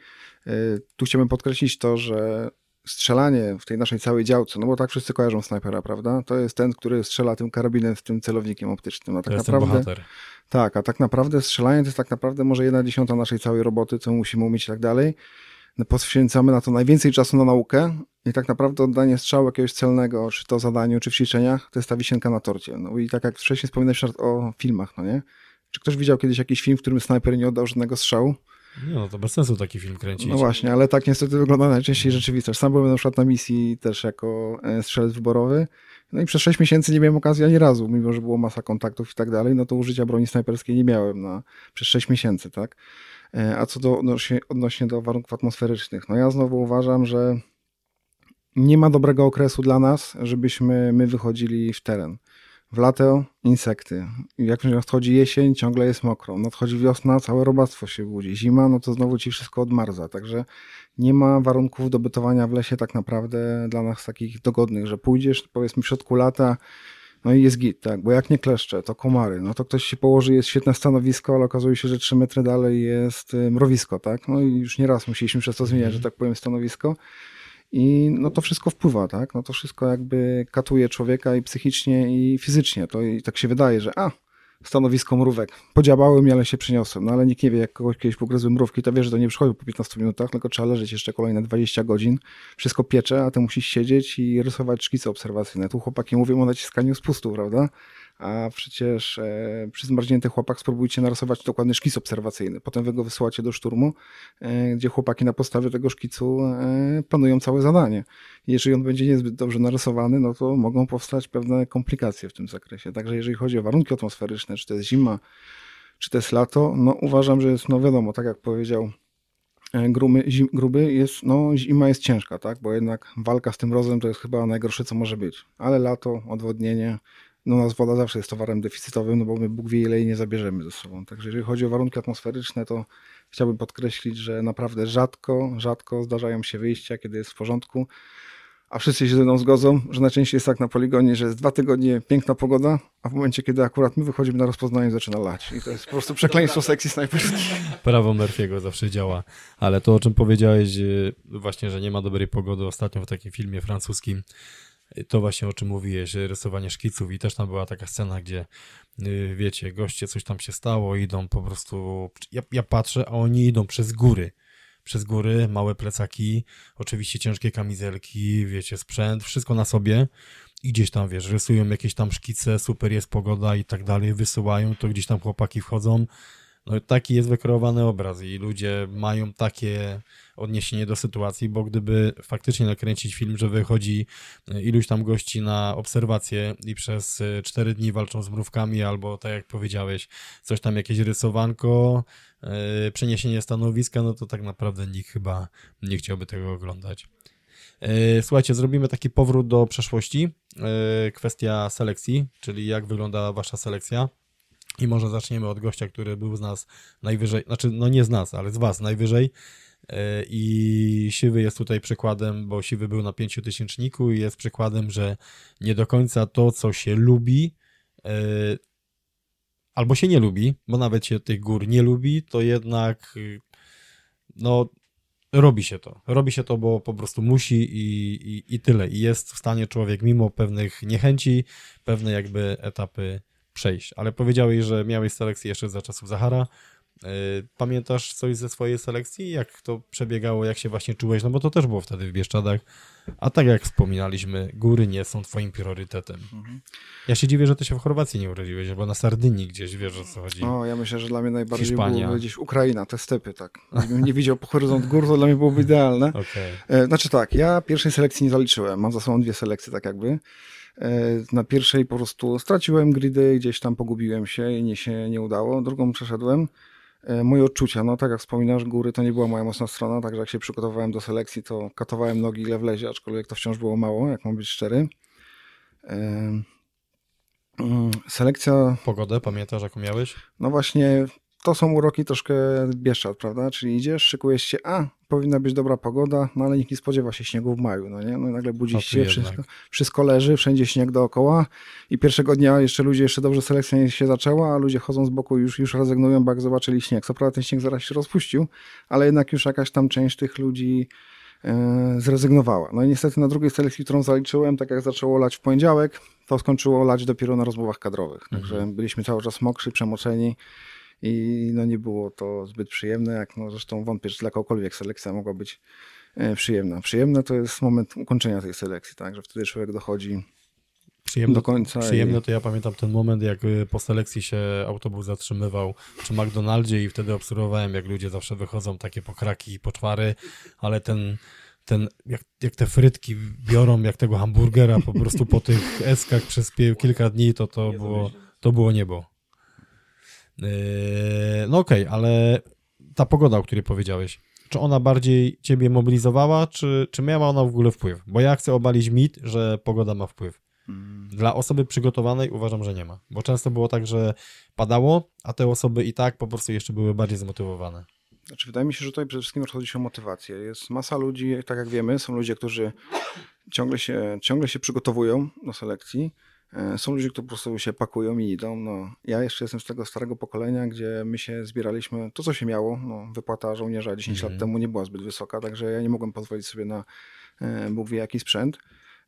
E, Tu chciałbym podkreślić to, że strzelanie w tej naszej całej działce, no bo tak wszyscy kojarzą snajpera, prawda? To jest ten, który strzela tym karabinem z tym celownikiem optycznym. A To tak jest ten naprawdę, bohater. tak, a tak naprawdę strzelanie to jest tak naprawdę może jedna dziesiąta naszej całej roboty, co musimy umieć i tak dalej. No, Poświęcamy na to najwięcej czasu na naukę i tak naprawdę oddanie strzału jakiegoś celnego, czy to zadaniu, czy w ćwiczeniach, to jest ta wisienka na torcie. No i tak jak wcześniej wspominałeś o filmach, no nie? Czy ktoś widział kiedyś jakiś film, w którym snajper nie oddał żadnego strzału? Nie, no to bez sensu taki film kręcić. No właśnie, ale tak niestety wygląda najczęściej rzeczywistość. Sam byłem na przykład na misji też jako e, strzelec wyborowy. No i przez 6 miesięcy nie miałem okazji ani razu, mimo że było masa kontaktów i tak dalej, no to użycia broni snajperskiej nie miałem na, przez 6 miesięcy, tak? E, A co do odnośnie, odnośnie do warunków atmosferycznych, no ja znowu uważam, że nie ma dobrego okresu dla nas, żebyśmy my wychodzili w teren. W lato insekty. Jak nadchodzi jesień, ciągle jest mokro. Nadchodzi wiosna, całe robactwo się budzi. Zima, no to znowu ci wszystko odmarza. Także nie ma warunków do bytowania w lesie tak naprawdę dla nas takich dogodnych, że pójdziesz powiedzmy w środku lata, no i jest git, tak, bo jak nie kleszcze, to komary, no to ktoś się położy, jest świetne stanowisko, ale okazuje się, że 3 metry dalej jest y, mrowisko, tak, no i już nieraz musieliśmy przez to zmieniać, że tak powiem, stanowisko i no to wszystko wpływa, tak, no to wszystko jakby katuje człowieka i psychicznie i fizycznie, to i tak się wydaje, że a, stanowisko mrówek. Podziałałem, ale się przyniosłem. No ale nikt nie wie, jak kogoś kiedyś pogryzły mrówki, to wie, że to nie przychodzi po 15 minutach, tylko trzeba leżeć jeszcze kolejne 20 godzin. Wszystko piecze, a ty musisz siedzieć i rysować szkice obserwacyjne. Tu chłopaki mówią o naciskaniu spustu, prawda? A przecież e, przy zmarzniętych chłopach spróbujcie narysować dokładny szkic obserwacyjny. Potem wy go wysyłacie do szturmu, e, gdzie chłopaki na podstawie tego szkicu e, całe zadanie. Jeżeli on będzie niezbyt dobrze narysowany, no to mogą powstać pewne komplikacje w tym zakresie. Także jeżeli chodzi o warunki atmosferyczne, czy to jest zima, czy to jest lato, no uważam, że jest, no wiadomo, tak jak powiedział e, gruby, zim, gruby jest, no zima jest ciężka, tak, bo jednak walka z tym mrozem to jest chyba najgorsze, co może być. Ale lato, odwodnienie, no nas woda zawsze jest towarem deficytowym, no bo my Bóg wie ile jej nie zabierzemy ze sobą. Także jeżeli chodzi o warunki atmosferyczne, to chciałbym podkreślić, że naprawdę rzadko, rzadko zdarzają się wyjścia, kiedy jest w porządku. A wszyscy się ze mną zgodzą, że najczęściej jest tak na poligonie, że jest dwa tygodnie piękna pogoda, a w momencie, kiedy akurat my wychodzimy na rozpoznanie, zaczyna lać. I to jest po prostu przekleństwo sekcji snajperskiej. Prawo Murphy'ego zawsze działa. Ale to, o czym powiedziałeś, y, właśnie, że nie ma dobrej pogody ostatnio w takim filmie francuskim, to właśnie o czym mówiłeś, rysowanie szkiców i też tam była taka scena, gdzie y, wiecie, goście coś tam się stało, idą po prostu, ja, ja patrzę, a oni idą przez góry. Przez góry, małe plecaki, oczywiście ciężkie kamizelki, wiecie, sprzęt, wszystko na sobie i gdzieś tam, wiesz, rysują jakieś tam szkice, super jest pogoda i tak dalej, wysyłają, to gdzieś tam chłopaki wchodzą, no taki jest wykreowany obraz i ludzie mają takie odniesienie do sytuacji, bo gdyby faktycznie nakręcić film, że wychodzi e, iluś tam gości na obserwację i przez e, cztery dni walczą z mrówkami, albo tak jak powiedziałeś, coś tam jakieś rysowanko, e, przeniesienie stanowiska, no to tak naprawdę nikt chyba nie chciałby tego oglądać. Słuchajcie, zrobimy taki powrót do przeszłości. Kwestia selekcji, czyli jak wygląda wasza selekcja. I może zaczniemy od gościa, który był z nas najwyżej, znaczy no nie z nas, ale z was najwyżej. E, I Siwy jest tutaj przykładem, bo Siwy był na pięciotysięczniku i jest przykładem, że nie do końca to, co się lubi, e, albo się nie lubi, bo nawet się tych gór nie lubi, to jednak y, no robi się to. Robi się to, bo po prostu musi i, i, i tyle. I jest w stanie człowiek mimo pewnych niechęci, pewne jakby etapy przejść. Ale powiedziałeś, że miałeś selekcję jeszcze za czasów Zahara. Yy, Pamiętasz coś ze swojej selekcji? Jak to przebiegało, jak się właśnie czułeś? No bo to też było wtedy w Bieszczadach. A tak jak wspominaliśmy, góry nie są twoim priorytetem. Mhm. Ja się dziwię, że ty się w Chorwacji nie urodziłeś, bo na Sardynii gdzieś wiesz o co chodzi. No, ja myślę, że dla mnie najbardziej Hiszpania. byłoby gdzieś Ukraina, te stepy, tak. Gdybym nie widział po horyzont gór, to dla mnie byłoby idealne. [laughs] Okej. E, Znaczy tak, ja pierwszej selekcji nie zaliczyłem. Mam za sobą dwie selekcje, tak jakby. E, Na pierwszej po prostu straciłem gridy, gdzieś tam pogubiłem się i nie się nie udało. Drugą przeszedłem. E, Moje odczucia, no tak jak wspominasz, góry to nie była moja mocna strona, także jak się przygotowałem do selekcji, to katowałem nogi ile wlezie, aczkolwiek to wciąż było mało, jak mam być szczery. E, mm, Selekcja Pogodę pamiętasz, jaką miałeś? no właśnie, to są uroki troszkę Bieszczad, prawda? Czyli idziesz, szykujesz się, a, powinna być dobra pogoda, no ale nikt nie spodziewa się śniegu w maju, no nie? No i nagle budzisz się, wszystko, wszystko leży, wszędzie śnieg dookoła i pierwszego dnia jeszcze ludzie, jeszcze dobrze selekcja się zaczęła, a ludzie chodzą z boku już, już rezygnują, bo jak zobaczyli śnieg. Co prawda ten śnieg zaraz się rozpuścił, ale jednak już jakaś tam część tych ludzi e, zrezygnowała. No i niestety na drugiej selekcji, którą zaliczyłem, tak jak zaczęło lać w poniedziałek, to skończyło lać dopiero na rozmowach kadrowych. Także byliśmy cały czas mokrzy, przemoceni i no nie było to zbyt przyjemne, jak no zresztą wątpię, że dla kogokolwiek selekcja mogła być e, przyjemna. Przyjemne to jest moment ukończenia tej selekcji, tak, że wtedy człowiek dochodzi Przyjemne, do końca. przyjemne i... to ja pamiętam ten moment, jak y, po selekcji się autobus zatrzymywał przy McDonaldzie i wtedy obserwowałem, jak ludzie zawsze wychodzą takie pokraki i poczwary, ale ten, ten jak, jak te frytki biorą, jak tego hamburgera po prostu po tych eskach przez kilka dni, to to było, to było niebo. Yy, No okej, ale ta pogoda, o której powiedziałeś, czy ona bardziej ciebie mobilizowała, czy, czy miała ona w ogóle wpływ? Bo ja chcę obalić mit, że pogoda ma wpływ. Mm, Dla osoby przygotowanej uważam, że nie ma. Bo często było tak, że padało, a te osoby i tak po prostu jeszcze były bardziej zmotywowane. Znaczy, wydaje mi się, że tutaj przede wszystkim rozchodzi się o motywację. Jest masa ludzi, tak jak wiemy, są ludzie, którzy ciągle się, ciągle się przygotowują do selekcji. E, Są ludzie, którzy po prostu się pakują i idą. No, ja jeszcze jestem z tego starego pokolenia, gdzie my się zbieraliśmy, to co się miało, no, wypłata żołnierza 10 lat temu nie była zbyt wysoka, także ja nie mogłem pozwolić sobie na e, Bóg wie jaki sprzęt.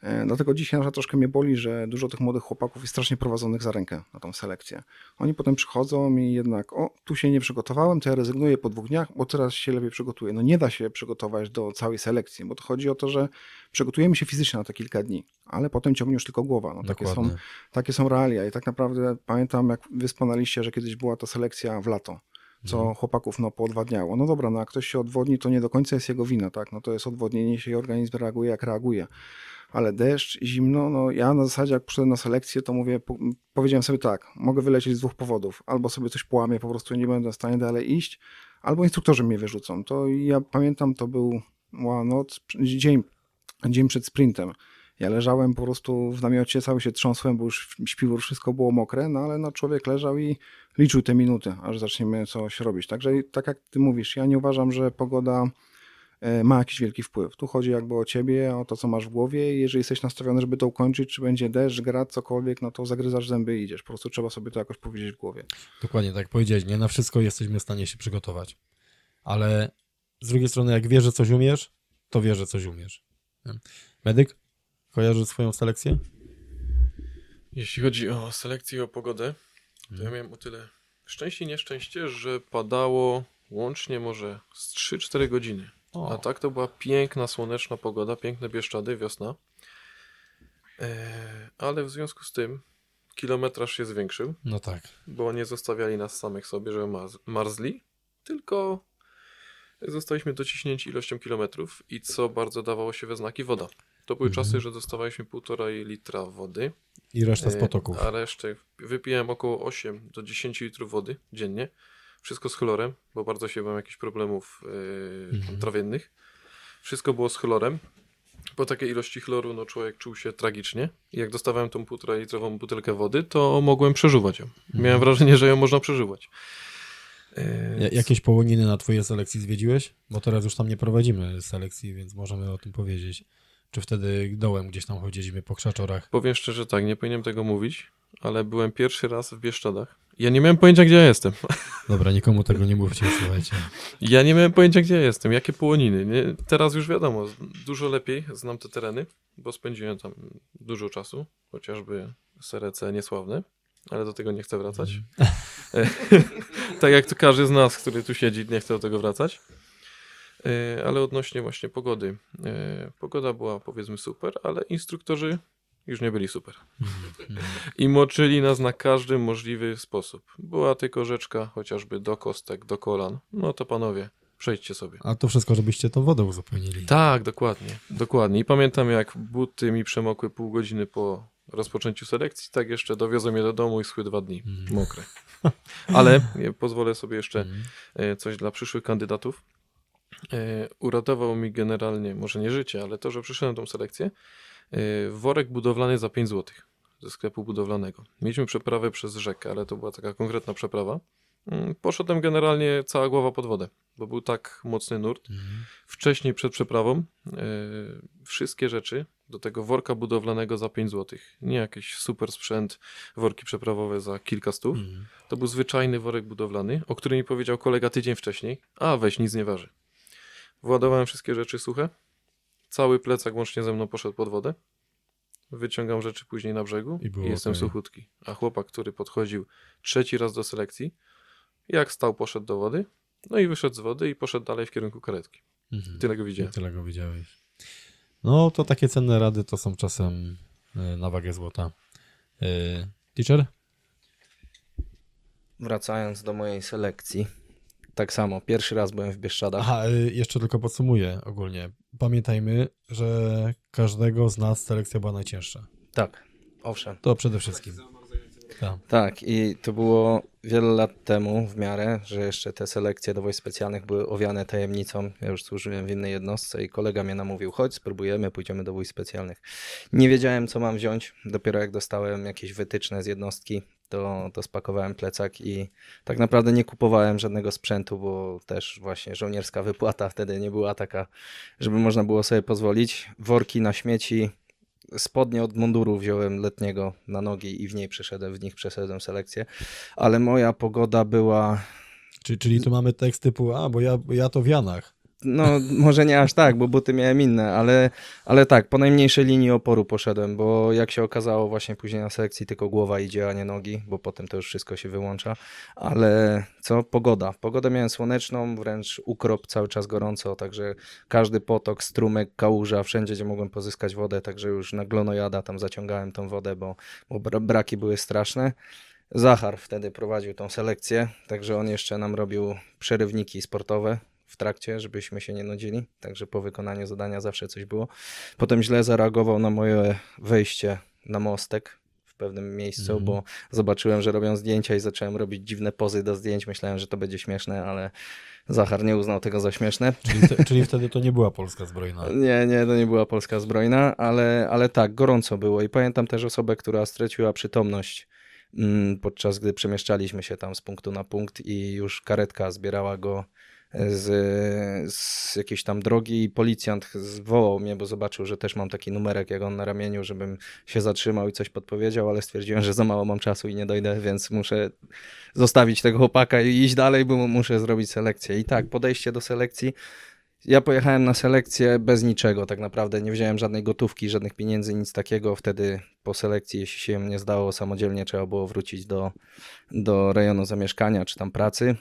E, Dlatego dzisiaj przykład troszkę mnie boli, że dużo tych młodych chłopaków jest strasznie prowadzonych za rękę na tą selekcję. Oni potem przychodzą i jednak, o, tu się nie przygotowałem, to ja rezygnuję po dwóch dniach, bo teraz się lepiej przygotuję. No nie da się przygotować do całej selekcji, bo to chodzi o to, że przygotujemy się fizycznie na te kilka dni, ale potem ciągnie już tylko głowa. No, takie, są, takie są realia i tak naprawdę pamiętam, jak wy że kiedyś była ta selekcja w lato, co chłopaków no, poodwadniało. No dobra, no jak ktoś się odwodni, to nie do końca jest jego wina, tak? No to jest odwodnienie się i organizm reaguje jak reaguje. Ale deszcz, zimno, no ja na zasadzie jak przyszedłem na selekcję, to mówię, po, powiedziałem sobie tak, mogę wylecieć z dwóch powodów. Albo sobie coś połamię, po prostu nie będę w stanie dalej iść, albo instruktorzy mnie wyrzucą. To ja pamiętam, to był była noc, dzień, dzień przed sprintem. Ja leżałem po prostu w namiocie, cały się trząsłem, bo już śpiwór, wszystko było mokre, no ale no człowiek leżał i liczył te minuty, aż zaczniemy coś robić. Także tak jak ty mówisz, ja nie uważam, że pogoda ma jakiś wielki wpływ. Tu chodzi jakby o ciebie, o to, co masz w głowie i jeżeli jesteś nastawiony, żeby to ukończyć, czy będzie deszcz, grad, cokolwiek, no to zagryzasz zęby i idziesz. Po prostu trzeba sobie to jakoś powiedzieć w głowie. Dokładnie, tak jak powiedziałeś, nie na wszystko jesteśmy w stanie się przygotować. Ale z drugiej strony, jak wiesz, że coś umiesz, to wiesz, że coś umiesz. Medyk? Kojarzysz swoją selekcję? Jeśli chodzi o selekcję i o pogodę, to Mhm. ja miałem o tyle szczęście i nieszczęście, że padało łącznie może z 3-4 godziny. O. A tak to była piękna, słoneczna pogoda, piękne Bieszczady, wiosna. E, ale w związku z tym kilometraż się zwiększył, No tak. bo nie zostawiali nas samych sobie, żeby marz- marzli, tylko zostaliśmy dociśnięci ilością kilometrów i co bardzo dawało się we znaki woda. To były Mhm. czasy, że dostawaliśmy 1,5 litra wody. I reszta z E, potoków. A resztę wypijałem około 8 do 10 litrów wody dziennie. Wszystko z chlorem, bo bardzo się bałem jakichś problemów yy, Mhm. trawiennych. Wszystko było z chlorem. Po takiej ilości chloru no, człowiek czuł się tragicznie. I jak dostawałem tą półtora litrową butelkę wody, to mogłem przeżuwać ją. Mhm. Miałem wrażenie, że ją można przeżywać. Yy, Ja- Jakieś połoniny na twojej selekcji zwiedziłeś? Bo teraz już tam nie prowadzimy selekcji, więc możemy o tym powiedzieć. Czy wtedy dołem gdzieś tam chodziliśmy po krzaczorach? Powiem szczerze tak, nie powinienem tego mówić, ale byłem pierwszy raz w Bieszczadach Ja nie miałem pojęcia, gdzie ja jestem. Dobra, nikomu tego nie mówcie, słuchajcie. Ja nie miałem pojęcia, gdzie ja jestem, jakie połoniny. Nie, teraz już wiadomo, dużo lepiej znam te tereny, bo spędziłem tam dużo czasu, chociażby Serece niesławne, ale do tego nie chcę wracać. [laughs] tak jak to każdy z nas, który tu siedzi, nie chce do tego wracać. E, Ale odnośnie właśnie pogody. E, Pogoda była powiedzmy super, ale instruktorzy już nie byli super. I moczyli nas na każdy możliwy sposób. Była tylko rzeczka, chociażby do kostek, do kolan. No to panowie, przejdźcie sobie. A to wszystko, żebyście tą wodę uzupełnili. Tak, dokładnie, dokładnie. I pamiętam, jak buty mi przemokły pół godziny po rozpoczęciu selekcji, tak jeszcze dowiozłem je do domu i schły dwa dni, Mm. mokre. [laughs] Ale e, pozwolę sobie jeszcze Mhm. e, coś dla przyszłych kandydatów. E, Uratował mi generalnie, może nie życie, ale to, że przyszedłem tą selekcję, worek budowlany za 5 zł ze sklepu budowlanego. Mieliśmy przeprawę przez rzekę, ale to była taka konkretna przeprawa. Mm, Poszedłem generalnie cała głowa pod wodę, bo był tak mocny nurt. Mhm. Wcześniej przed przeprawą e, wszystkie rzeczy do tego worka budowlanego za 5 zł. Nie jakiś super sprzęt, worki przeprawowe za kilka stów. Mhm. To był zwyczajny worek budowlany, o którym mi powiedział kolega tydzień wcześniej. A weź, nic nie waży. Władowałem wszystkie rzeczy suche. Cały plecak łącznie ze mną poszedł pod wodę. Wyciągam rzeczy później na brzegu I i, jestem okej. suchutki. A chłopak, który podchodził trzeci raz do selekcji, jak stał, poszedł do wody. No i wyszedł z wody i poszedł dalej w kierunku karetki. Mhm. Tyle go I widziałem. tyle go widziałeś. No, to takie cenne rady to są czasem e, na wagę złota. E, Teacher? Wracając do mojej selekcji, tak samo, pierwszy raz byłem w Bieszczadach. Aha, e, jeszcze tylko podsumuję ogólnie. Pamiętajmy, że każdego z nas selekcja była najcięższa. Tak, owszem. To przede wszystkim. Tak. Tak, i to było wiele lat temu w miarę, że jeszcze te selekcje do wojsk specjalnych były owiane tajemnicą. Ja już służyłem w innej jednostce i kolega mnie namówił, chodź, spróbujemy, pójdziemy do wojsk specjalnych. Nie wiedziałem, co mam wziąć. Dopiero jak dostałem jakieś wytyczne z jednostki, to, to spakowałem plecak i tak naprawdę nie kupowałem żadnego sprzętu, bo też właśnie żołnierska wypłata wtedy nie była taka, żeby można było sobie pozwolić. Worki na śmieci, spodnie od munduru wziąłem letniego na nogi i w niej przeszedłem, w nich przeszedłem selekcję, ale moja pogoda była, Czyli, czyli tu mamy tekst typu, a, bo ja, ja to w Janach. No może nie aż tak, bo buty miałem inne, ale, ale tak, po najmniejszej linii oporu poszedłem, bo jak się okazało właśnie później na selekcji tylko głowa idzie, a nie nogi, bo potem to już wszystko się wyłącza, ale co, pogoda. Pogodę miałem słoneczną, wręcz ukrop, cały czas gorąco, także każdy potok, strumyk, kałuża, wszędzie, gdzie mogłem pozyskać wodę, także już na glonojada tam zaciągałem tą wodę, bo, bo bra- braki były straszne. Zachar wtedy prowadził tą selekcję, także on jeszcze nam robił przerywniki sportowe w trakcie, żebyśmy się nie nudzili, także po wykonaniu zadania zawsze coś było. Potem źle zareagował na moje wejście na mostek w pewnym miejscu, Mhm. bo zobaczyłem, że robią zdjęcia i zacząłem robić dziwne pozy do zdjęć. Myślałem, że to będzie śmieszne, ale Zachar nie uznał tego za śmieszne. Czyli, te, czyli wtedy to nie była Polska zbrojna. [laughs] Nie, nie, to nie była polska zbrojna, ale, ale tak, gorąco było. I pamiętam też osobę, która straciła przytomność mm, podczas gdy przemieszczaliśmy się tam z punktu na punkt i już karetka zbierała go z, z jakiejś tam drogi i policjant zwołał mnie, bo zobaczył, że też mam taki numerek jak on na ramieniu, żebym się zatrzymał i coś podpowiedział, ale stwierdziłem, że za mało mam czasu i nie dojdę, więc muszę zostawić tego chłopaka i iść dalej, bo muszę zrobić selekcję. I tak, podejście do selekcji ja pojechałem na selekcję bez niczego, tak naprawdę. Nie wziąłem żadnej gotówki, żadnych pieniędzy, nic takiego. Wtedy po selekcji, jeśli się nie zdało samodzielnie, trzeba było wrócić do, do rejonu zamieszkania czy tam pracy.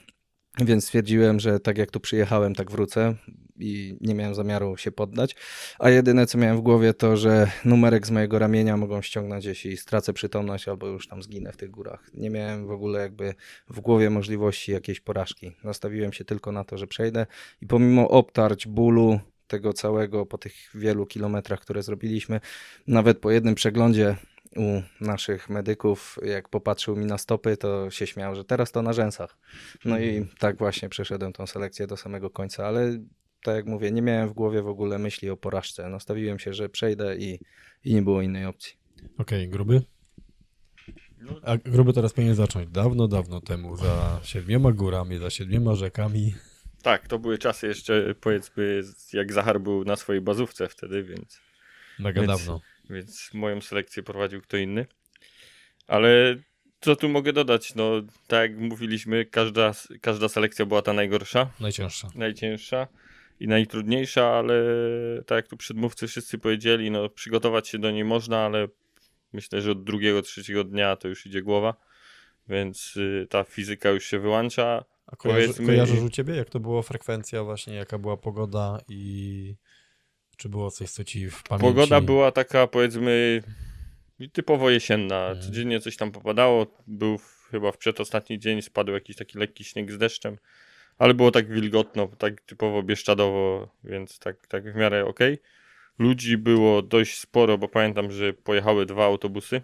Więc stwierdziłem, że tak jak tu przyjechałem, tak wrócę i nie miałem zamiaru się poddać. A jedyne co miałem w głowie to, że numerek z mojego ramienia mogą ściągnąć, jeśli stracę przytomność albo już tam zginę w tych górach. Nie miałem w ogóle jakby w głowie możliwości jakiejś porażki. Nastawiłem się tylko na to, że przejdę i pomimo obtarć, bólu, tego całego po tych wielu kilometrach, które zrobiliśmy, nawet po jednym przeglądzie u naszych medyków, jak popatrzył mi na stopy, to się śmiał, że teraz to na rzęsach. No i tak właśnie przeszedłem tą selekcję do samego końca, ale tak jak mówię, nie miałem w głowie w ogóle myśli o porażce. Nastawiłem się, że przejdę i, i nie było innej opcji. Okej, gruby? A gruby teraz powinien zacząć dawno, dawno temu, za siedmioma górami, za siedmioma rzekami. Tak, to były czasy jeszcze, powiedzmy, jak Zachar był na swojej bazówce wtedy, więc, Mega Więc- dawno. Więc moją selekcję prowadził kto inny. Ale co tu mogę dodać? No, tak jak mówiliśmy, każda, każda selekcja była ta najgorsza, Najcięższa. najcięższa i najtrudniejsza, ale tak jak tu przedmówcy wszyscy powiedzieli, no przygotować się do niej można, ale myślę, że od drugiego, trzeciego dnia to już idzie głowa, więc y, ta fizyka już się wyłącza. A kojarzy, kojarzysz u ciebie, jak to było frekwencja właśnie, jaka była pogoda i czy było coś, co ci w pamięci... Pogoda była taka, powiedzmy, typowo jesienna. Mhm. Codziennie coś tam popadało. Był w, chyba w przedostatni dzień, spadł jakiś taki lekki śnieg z deszczem, ale było tak wilgotno, tak typowo bieszczadowo, więc tak, tak w miarę ok. Ludzi było dość sporo, bo pamiętam, że pojechały dwa autobusy,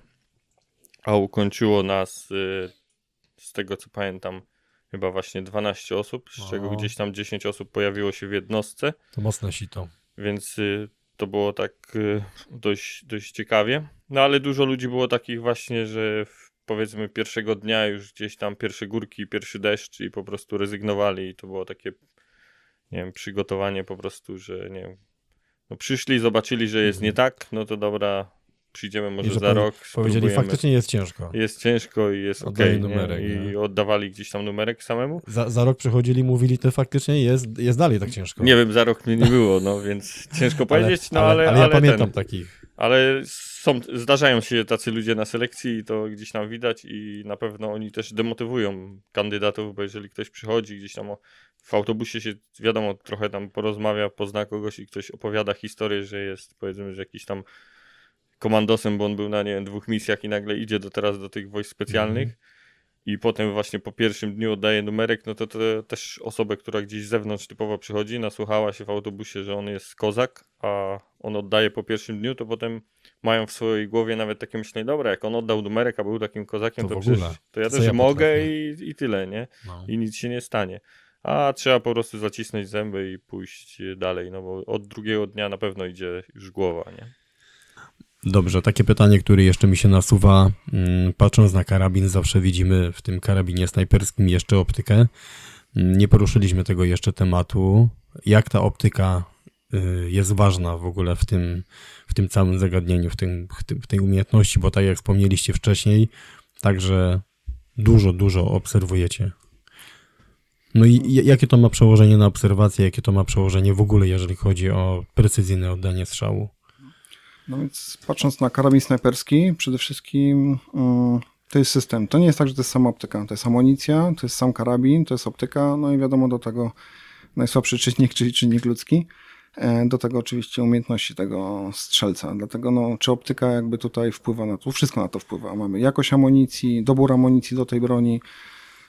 a ukończyło nas, y, z tego co pamiętam, chyba właśnie 12 osób, z czego gdzieś tam 10 osób pojawiło się w jednostce. To mocne sito. Więc y, to było tak y, dość, dość ciekawie. No ale dużo ludzi było takich właśnie, że powiedzmy pierwszego dnia już gdzieś tam pierwsze górki, pierwszy deszcz i po prostu rezygnowali i to było takie, nie wiem, przygotowanie po prostu, że nie wiem, no przyszli, zobaczyli, że jest nie tak, no to dobra, przyjdziemy może I że za powie- rok, Powiedzieli, faktycznie jest ciężko. Jest ciężko i jest okej, numerek, nie? nie? I oddawali gdzieś tam numerek samemu. Za, za rok przychodzili i mówili, to faktycznie jest, jest dalej tak ciężko. Nie wiem, za rok mnie nie było, no więc ciężko powiedzieć, no ale, ale, ja pamiętam ten, takich. Ale są, zdarzają się tacy ludzie na selekcji i to gdzieś tam widać i na pewno oni też demotywują kandydatów, bo jeżeli ktoś przychodzi gdzieś tam w autobusie się, wiadomo, trochę tam porozmawia, pozna kogoś i ktoś opowiada historię, że jest powiedzmy, że jakiś tam komandosem, bo on był na, nie wiem, dwóch misjach i nagle idzie do teraz do tych wojsk specjalnych i potem właśnie po pierwszym dniu oddaje numerek, no to, to też osobę, która gdzieś z zewnątrz typowo przychodzi, nasłuchała się w autobusie, że on jest kozak, a on oddaje po pierwszym dniu, to potem mają w swojej głowie nawet takie myślenie, dobra, jak on oddał numerek, a był takim kozakiem, To to, przecież to ja też ja mogę i, i tyle, nie? No. I nic się nie stanie. A trzeba po prostu zacisnąć zęby i pójść dalej, no bo od drugiego dnia na pewno idzie już głowa, nie? Dobrze, takie pytanie, które jeszcze mi się nasuwa. Mm, Patrząc na karabin, zawsze widzimy w tym karabinie snajperskim jeszcze optykę. Mm, Nie poruszyliśmy tego jeszcze tematu. Jak ta optyka y, jest ważna w ogóle w tym, w tym całym zagadnieniu, w, tym, w, tej umiejętności, bo tak jak wspomnieliście wcześniej, także dużo, dużo obserwujecie. No i jakie to ma przełożenie na obserwację, jakie to ma przełożenie w ogóle, jeżeli chodzi o precyzyjne oddanie strzału? No więc patrząc na karabin snajperski, przede wszystkim mm, to jest system. To nie jest tak, że to jest sama optyka. To jest amunicja, to jest sam karabin, to jest optyka, no i wiadomo do tego najsłabszy [laughs] czynnik, czyli czynnik ludzki. E, Do tego oczywiście umiejętności tego strzelca. Dlatego no, czy optyka jakby tutaj wpływa na to, wszystko na to wpływa. Mamy jakość amunicji, dobór amunicji do tej broni,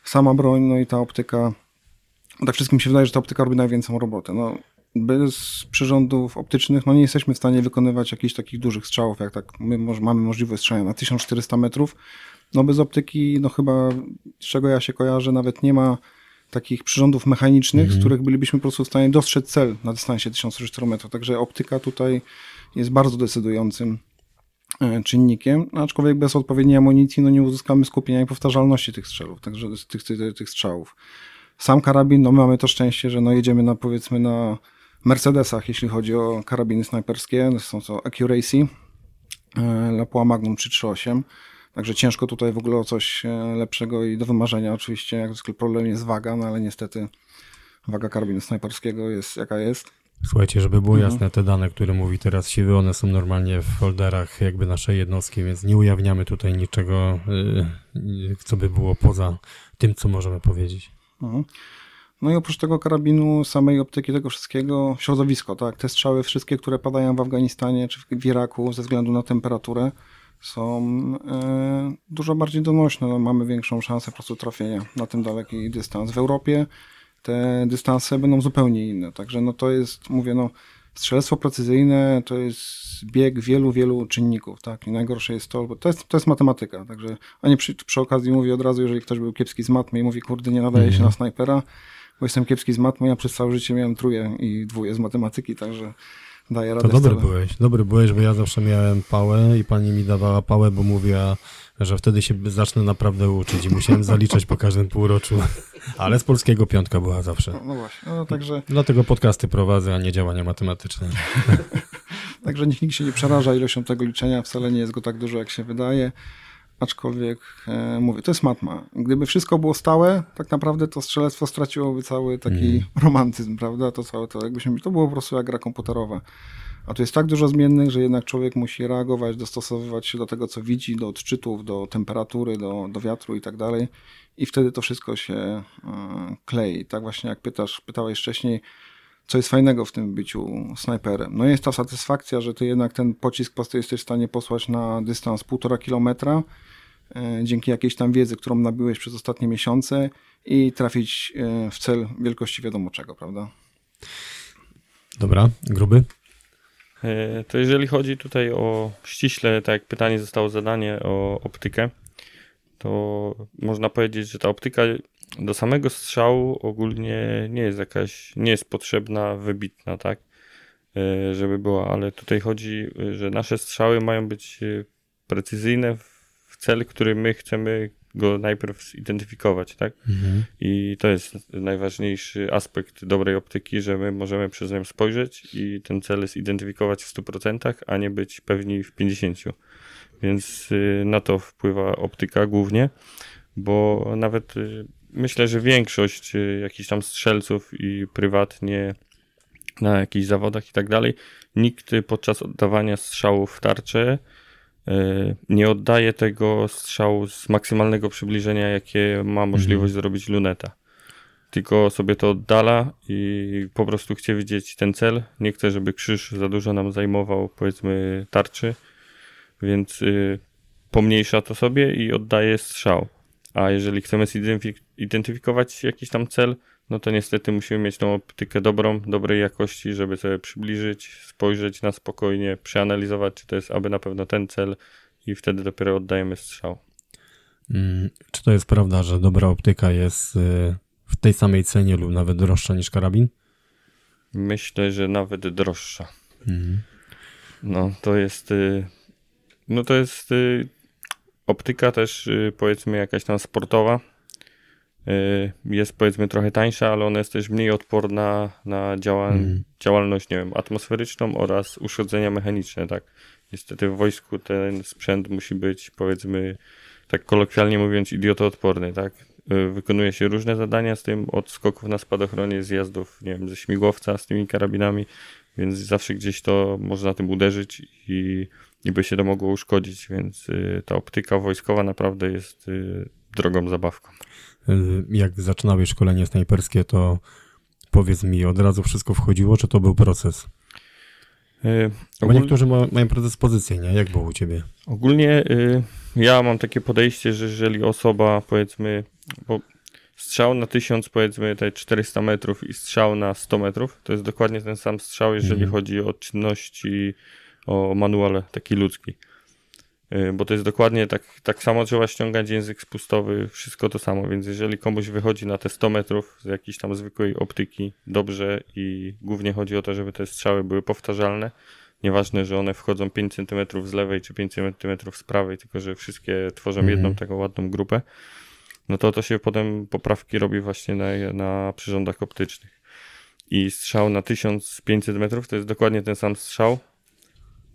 sama broń, no i ta optyka. Tak wszystkim się wydaje, że ta optyka robi największą robotę. No, bez przyrządów optycznych no nie jesteśmy w stanie wykonywać jakichś takich dużych strzałów, jak tak my moż, mamy możliwość strzelania na 1400 metrów. No bez optyki, no chyba z czego ja się kojarzę, nawet nie ma takich przyrządów mechanicznych, z których bylibyśmy po prostu w stanie dostrzec cel na dystansie 1400 metrów. Także optyka tutaj jest bardzo decydującym e, czynnikiem, aczkolwiek bez odpowiedniej amunicji no nie uzyskamy skupienia i powtarzalności tych strzelów, także tych, tych, tych strzałów. Sam karabin, no mamy to szczęście, że no jedziemy na powiedzmy na Mercedesach, jeśli chodzi o karabiny snajperskie, są to Accuracy, e, Lapua Magnum 338, także ciężko tutaj w ogóle o coś e, lepszego i do wymarzenia. Oczywiście jak problem jest waga, no ale niestety waga karabinu snajperskiego jest jaka jest. Słuchajcie, żeby było Mhm. jasne, te dane, które mówi teraz Siwy, one są normalnie w folderach jakby naszej jednostki, więc nie ujawniamy tutaj niczego, y, co by było poza tym, co możemy powiedzieć. Mhm. No i oprócz tego karabinu, samej optyki, tego wszystkiego, środowisko, tak, te strzały wszystkie, które padają w Afganistanie czy w- Iraku ze względu na temperaturę są e, dużo bardziej donośne, no, mamy większą szansę po prostu trafienia na ten daleki dystans. W Europie. Te dystanse będą zupełnie inne, także no to jest, mówię, no strzelectwo precyzyjne to jest bieg wielu, wielu czynników, tak, i najgorsze jest to, bo to jest, to jest matematyka, także, a nie przy, przy okazji mówię od razu, jeżeli ktoś był kiepski z matmy i mówi, kurde, nie nadaje się na snajpera, bo jestem kiepski z matmy, ja przez całe życie miałem truje i dwóje z matematyki, także daję radę. To dobry byłeś, dobry byłeś, bo ja zawsze miałem pałę i pani mi dawała pałę, bo mówiła, że wtedy się zacznę naprawdę uczyć i musiałem zaliczać po każdym półroczu, [laughs] ale z polskiego piątka była zawsze. No, właśnie, no, także, Dlatego podcasty prowadzę, a nie działania matematyczne. [laughs] także niech nikt się nie przeraża ilością tego liczenia, wcale nie jest go tak dużo, jak się wydaje. Aczkolwiek e, mówię, to jest matma. Gdyby wszystko było stałe, tak naprawdę to strzelectwo straciłoby cały taki Mhm. romantyzm, prawda? To całe to jakbyśmy, to było po prostu jak gra komputerowa. A tu jest tak dużo zmiennych, że jednak człowiek musi reagować, dostosowywać się do tego, co widzi, do odczytów, do temperatury, do, do wiatru i tak dalej. I wtedy to wszystko się e, klei. Tak właśnie jak pytasz, pytałeś wcześniej, co jest fajnego w tym byciu snajperem? No jest ta satysfakcja, że ty jednak ten pocisk po prostu jesteś w stanie posłać na dystans półtora kilometra e, dzięki jakiejś tam wiedzy, którą nabyłeś przez ostatnie miesiące i trafić e, w cel wielkości wiadomo czego, prawda? Dobra, gruby? E, To jeżeli chodzi tutaj o ściśle, tak jak pytanie zostało zadanie o optykę, to można powiedzieć, że ta optyka do samego strzału ogólnie nie jest jakaś, nie jest potrzebna, wybitna, tak, E, żeby była, ale tutaj chodzi, że nasze strzały mają być e, precyzyjne w cel, który my chcemy go najpierw zidentyfikować, tak? Mhm. I to jest najważniejszy aspekt dobrej optyki, że my możemy przez nią spojrzeć i ten cel zidentyfikować w 100%, a nie być pewni w 50%. Więc y, na to wpływa optyka głównie, bo nawet myślę, że większość y, jakichś tam strzelców i prywatnie na jakichś zawodach i tak dalej, nikt podczas oddawania strzału w tarczę y, nie oddaje tego strzału z maksymalnego przybliżenia, jakie ma możliwość zrobić luneta. Tylko sobie to oddala i po prostu chce widzieć ten cel. Nie chce, żeby krzyż za dużo nam zajmował, powiedzmy, tarczy, więc y, pomniejsza to sobie i oddaje strzał. A jeżeli chcemy identyfikować jakiś tam cel, no to niestety musimy mieć tą optykę dobrą, dobrej jakości, żeby sobie przybliżyć, spojrzeć na spokojnie, przeanalizować, czy to jest aby na pewno ten cel i wtedy dopiero oddajemy strzał. Mm, Czy to jest prawda, że dobra optyka jest y, w tej samej cenie lub nawet droższa niż karabin? Myślę, że nawet droższa. Mhm. No, to jest. y, No, to jest y, optyka też, powiedzmy, jakaś tam sportowa. Y, Jest powiedzmy trochę tańsza, ale ona jest też mniej odporna na działa Mhm. działalność, nie wiem, atmosferyczną oraz uszkodzenia mechaniczne, tak. Niestety w wojsku ten sprzęt musi być, powiedzmy, tak kolokwialnie mówiąc, idiotoodporny, tak. Y, Wykonuje się różne zadania z tym, od skoków na spadochronie, zjazdów, nie wiem, ze śmigłowca z tymi karabinami, więc zawsze gdzieś to można tym uderzyć i, i by się to mogło uszkodzić, więc y, ta optyka wojskowa naprawdę jest y, drogą zabawką. Y, Jak zaczynałeś szkolenie snajperskie, to powiedz mi, od razu wszystko wchodziło, czy to był proces? Y, Bo ogól- niektórzy ma, mają predyspozycję, nie? Jak było u ciebie? Ogólnie y, ja mam takie podejście, że jeżeli osoba powiedzmy, bo strzał na 1000 powiedzmy te 400 metrów i strzał na 100 metrów, to jest dokładnie ten sam strzał, jeżeli Mhm. chodzi o czynności, o manual taki ludzki. Y, Bo to jest dokładnie tak, tak samo trzeba ściągać język spustowy, wszystko to samo, więc jeżeli komuś wychodzi na te 100 metrów z jakiejś tam zwykłej optyki dobrze i głównie chodzi o to, żeby te strzały były powtarzalne, Nieważne, że one wchodzą 5 cm z lewej czy 5 cm z prawej, tylko że wszystkie tworzą Mhm. jedną taką ładną grupę. No to to się potem poprawki robi właśnie na, na przyrządach optycznych. I strzał na 1500 metrów to jest dokładnie ten sam strzał,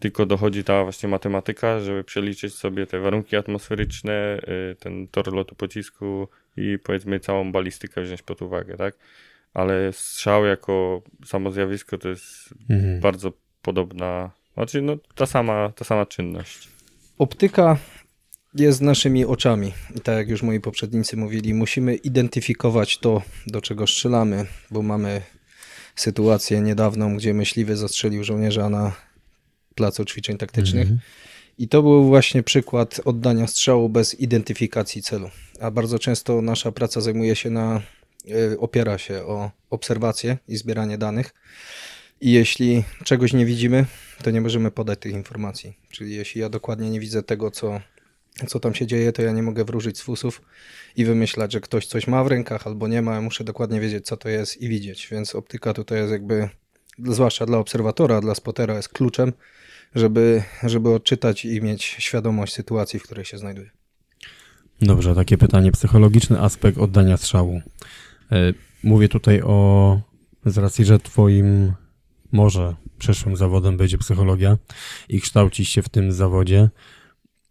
tylko dochodzi ta właśnie matematyka, żeby przeliczyć sobie te warunki atmosferyczne, y, ten tor lotu pocisku i powiedzmy całą balistykę wziąć pod uwagę, tak? Ale strzał jako samo zjawisko to jest Mhm. bardzo podobna, znaczy no ta sama, ta sama czynność. Optyka jest naszymi oczami. I tak jak już moi poprzednicy mówili, musimy identyfikować to, do czego strzelamy, bo mamy sytuację niedawną, gdzie myśliwy zastrzelił żołnierza na placu ćwiczeń taktycznych. Mhm. I to był właśnie przykład oddania strzału bez identyfikacji celu. A bardzo często nasza praca zajmuje się na, y, opiera się o obserwacje i zbieranie danych. I jeśli czegoś nie widzimy, to nie możemy podać tych informacji. Czyli jeśli ja dokładnie nie widzę tego, co, co tam się dzieje, to ja nie mogę wróżyć z fusów i wymyślać, że ktoś coś ma w rękach albo nie ma. Ja muszę dokładnie wiedzieć, co to jest i widzieć. Więc optyka tutaj jest jakby, zwłaszcza dla obserwatora, dla spotera, jest kluczem, żeby, żeby odczytać i mieć świadomość sytuacji, w której się znajduje. Dobrze, takie pytanie. Psychologiczny aspekt oddania strzału. E, Mówię tutaj o, z racji, że twoim może przyszłym zawodem będzie psychologia i kształcić się w tym zawodzie.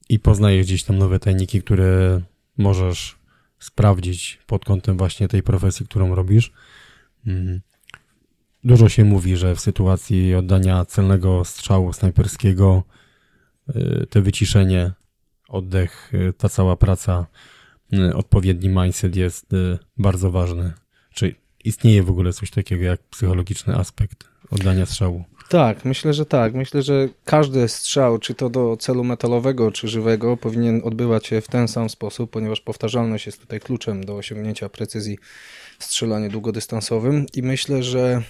i poznajesz gdzieś tam nowe tajniki, które możesz sprawdzić pod kątem właśnie tej profesji, którą robisz. Dużo się mówi, że w sytuacji oddania celnego strzału snajperskiego y, te wyciszenie, oddech, y, ta cała praca, y, odpowiedni mindset jest bardzo ważny. Czy istnieje w ogóle coś takiego jak psychologiczny aspekt oddania strzału? Tak, myślę, że tak. Myślę, że każdy strzał, czy to do celu metalowego, czy żywego, powinien odbywać się w ten sam sposób, ponieważ powtarzalność jest tutaj kluczem do osiągnięcia precyzji w strzelaniu długodystansowym i myślę, że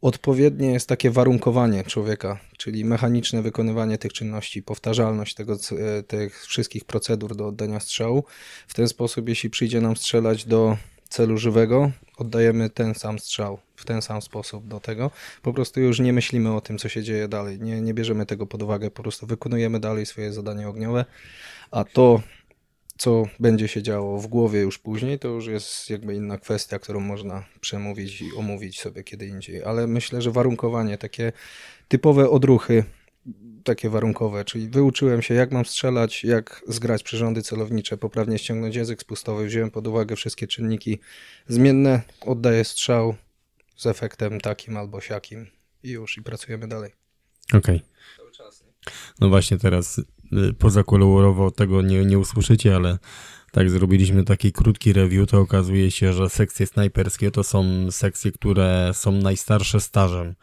odpowiednie jest takie warunkowanie człowieka, czyli mechaniczne wykonywanie tych czynności, powtarzalność tego, c- tych wszystkich procedur do oddania strzału. W ten sposób, jeśli przyjdzie nam strzelać do celu żywego, oddajemy ten sam strzał w ten sam sposób do tego. Po prostu już nie myślimy o tym, co się dzieje dalej. Nie, nie bierzemy tego pod uwagę, po prostu wykonujemy dalej swoje zadanie ogniowe, a to, co będzie się działo w głowie już później, to już jest jakby inna kwestia, którą można przemówić i omówić sobie kiedy indziej. Ale myślę, że warunkowanie, takie typowe odruchy, takie warunkowe, czyli wyuczyłem się, jak mam strzelać, jak zgrać przyrządy celownicze, poprawnie ściągnąć język spustowy, wziąłem pod uwagę wszystkie czynniki zmienne, oddaję strzał z efektem takim albo siakim i już, i pracujemy dalej. Okej. No właśnie teraz pozakolorowo tego nie, nie usłyszycie, ale tak zrobiliśmy taki krótki review, to okazuje się, że sekcje snajperskie to są sekcje, które są najstarsze stażem,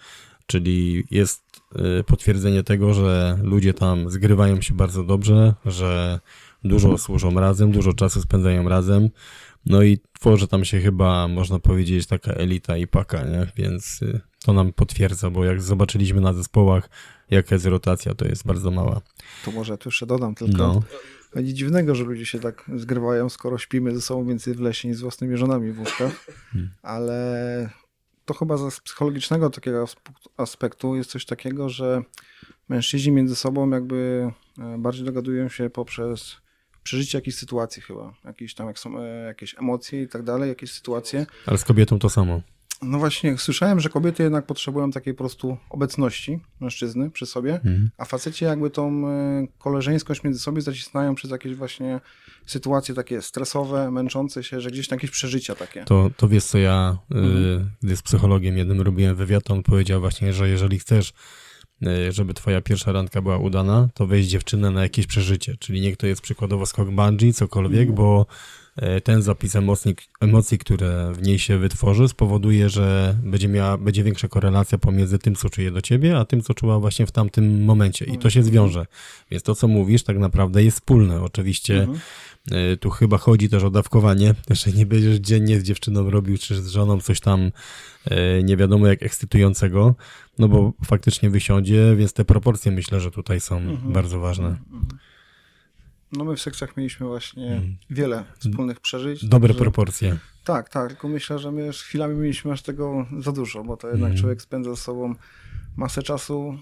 czyli jest y, potwierdzenie tego, że ludzie tam zgrywają się bardzo dobrze, że dużo służą razem, dużo czasu spędzają razem, no i tworzy tam się chyba, można powiedzieć, taka elita i paka, nie? Więc y, to nam potwierdza, bo jak zobaczyliśmy na zespołach, jaka jest rotacja, to jest bardzo mała. To może tu jeszcze dodam tylko. No, Będzie dziwnego, że ludzie się tak zgrywają, skoro śpimy ze sobą więcej w lesie niż z własnymi żonami w łóżkach. Hmm. Ale to chyba z psychologicznego takiego asp- aspektu jest coś takiego, że mężczyźni między sobą jakby e, bardziej dogadują się poprzez przeżycie jakiejś sytuacji chyba. Jakieś tam jak są e, jakieś emocje i tak dalej, jakieś sytuacje. ale z kobietą to samo. No właśnie, słyszałem, że kobiety jednak potrzebują takiej po prostu obecności mężczyzny przy sobie, Mhm. a faceci jakby tą e, koleżeńskość między sobą zacisnają przez jakieś właśnie sytuacje takie stresowe, męczące się, że gdzieś tam jakieś przeżycia takie. To, to wiesz co, ja y, Mhm. gdy z psychologiem jednym robiłem wywiad, on powiedział właśnie, że jeżeli chcesz, y, żeby twoja pierwsza randka była udana, to weź dziewczynę na jakieś przeżycie, czyli niech to jest przykładowo skok bungee, cokolwiek, Mhm. bo y, ten zapis emocji, emocji, które w niej się wytworzy, spowoduje, że będzie miała, będzie większa korelacja pomiędzy tym, co czuje do ciebie, a tym, co czuła właśnie w tamtym momencie i to się zwiąże. Więc to, co mówisz, tak naprawdę jest wspólne. Oczywiście Mhm. Y, Tu chyba chodzi też o dawkowanie, [laughs] że nie będziesz dziennie z dziewczyną robił, czy z żoną coś tam y, nie wiadomo jak ekscytującego, no bo faktycznie wysiądzie, więc te proporcje myślę, że tutaj są Mhm. bardzo ważne. No my w sekcjach mieliśmy właśnie Mhm. wiele wspólnych przeżyć. Dobre także- proporcje. Tak, tak, tylko myślę, że my już chwilami mieliśmy aż tego za dużo, bo to jednak Mhm. człowiek spędza ze sobą masę czasu,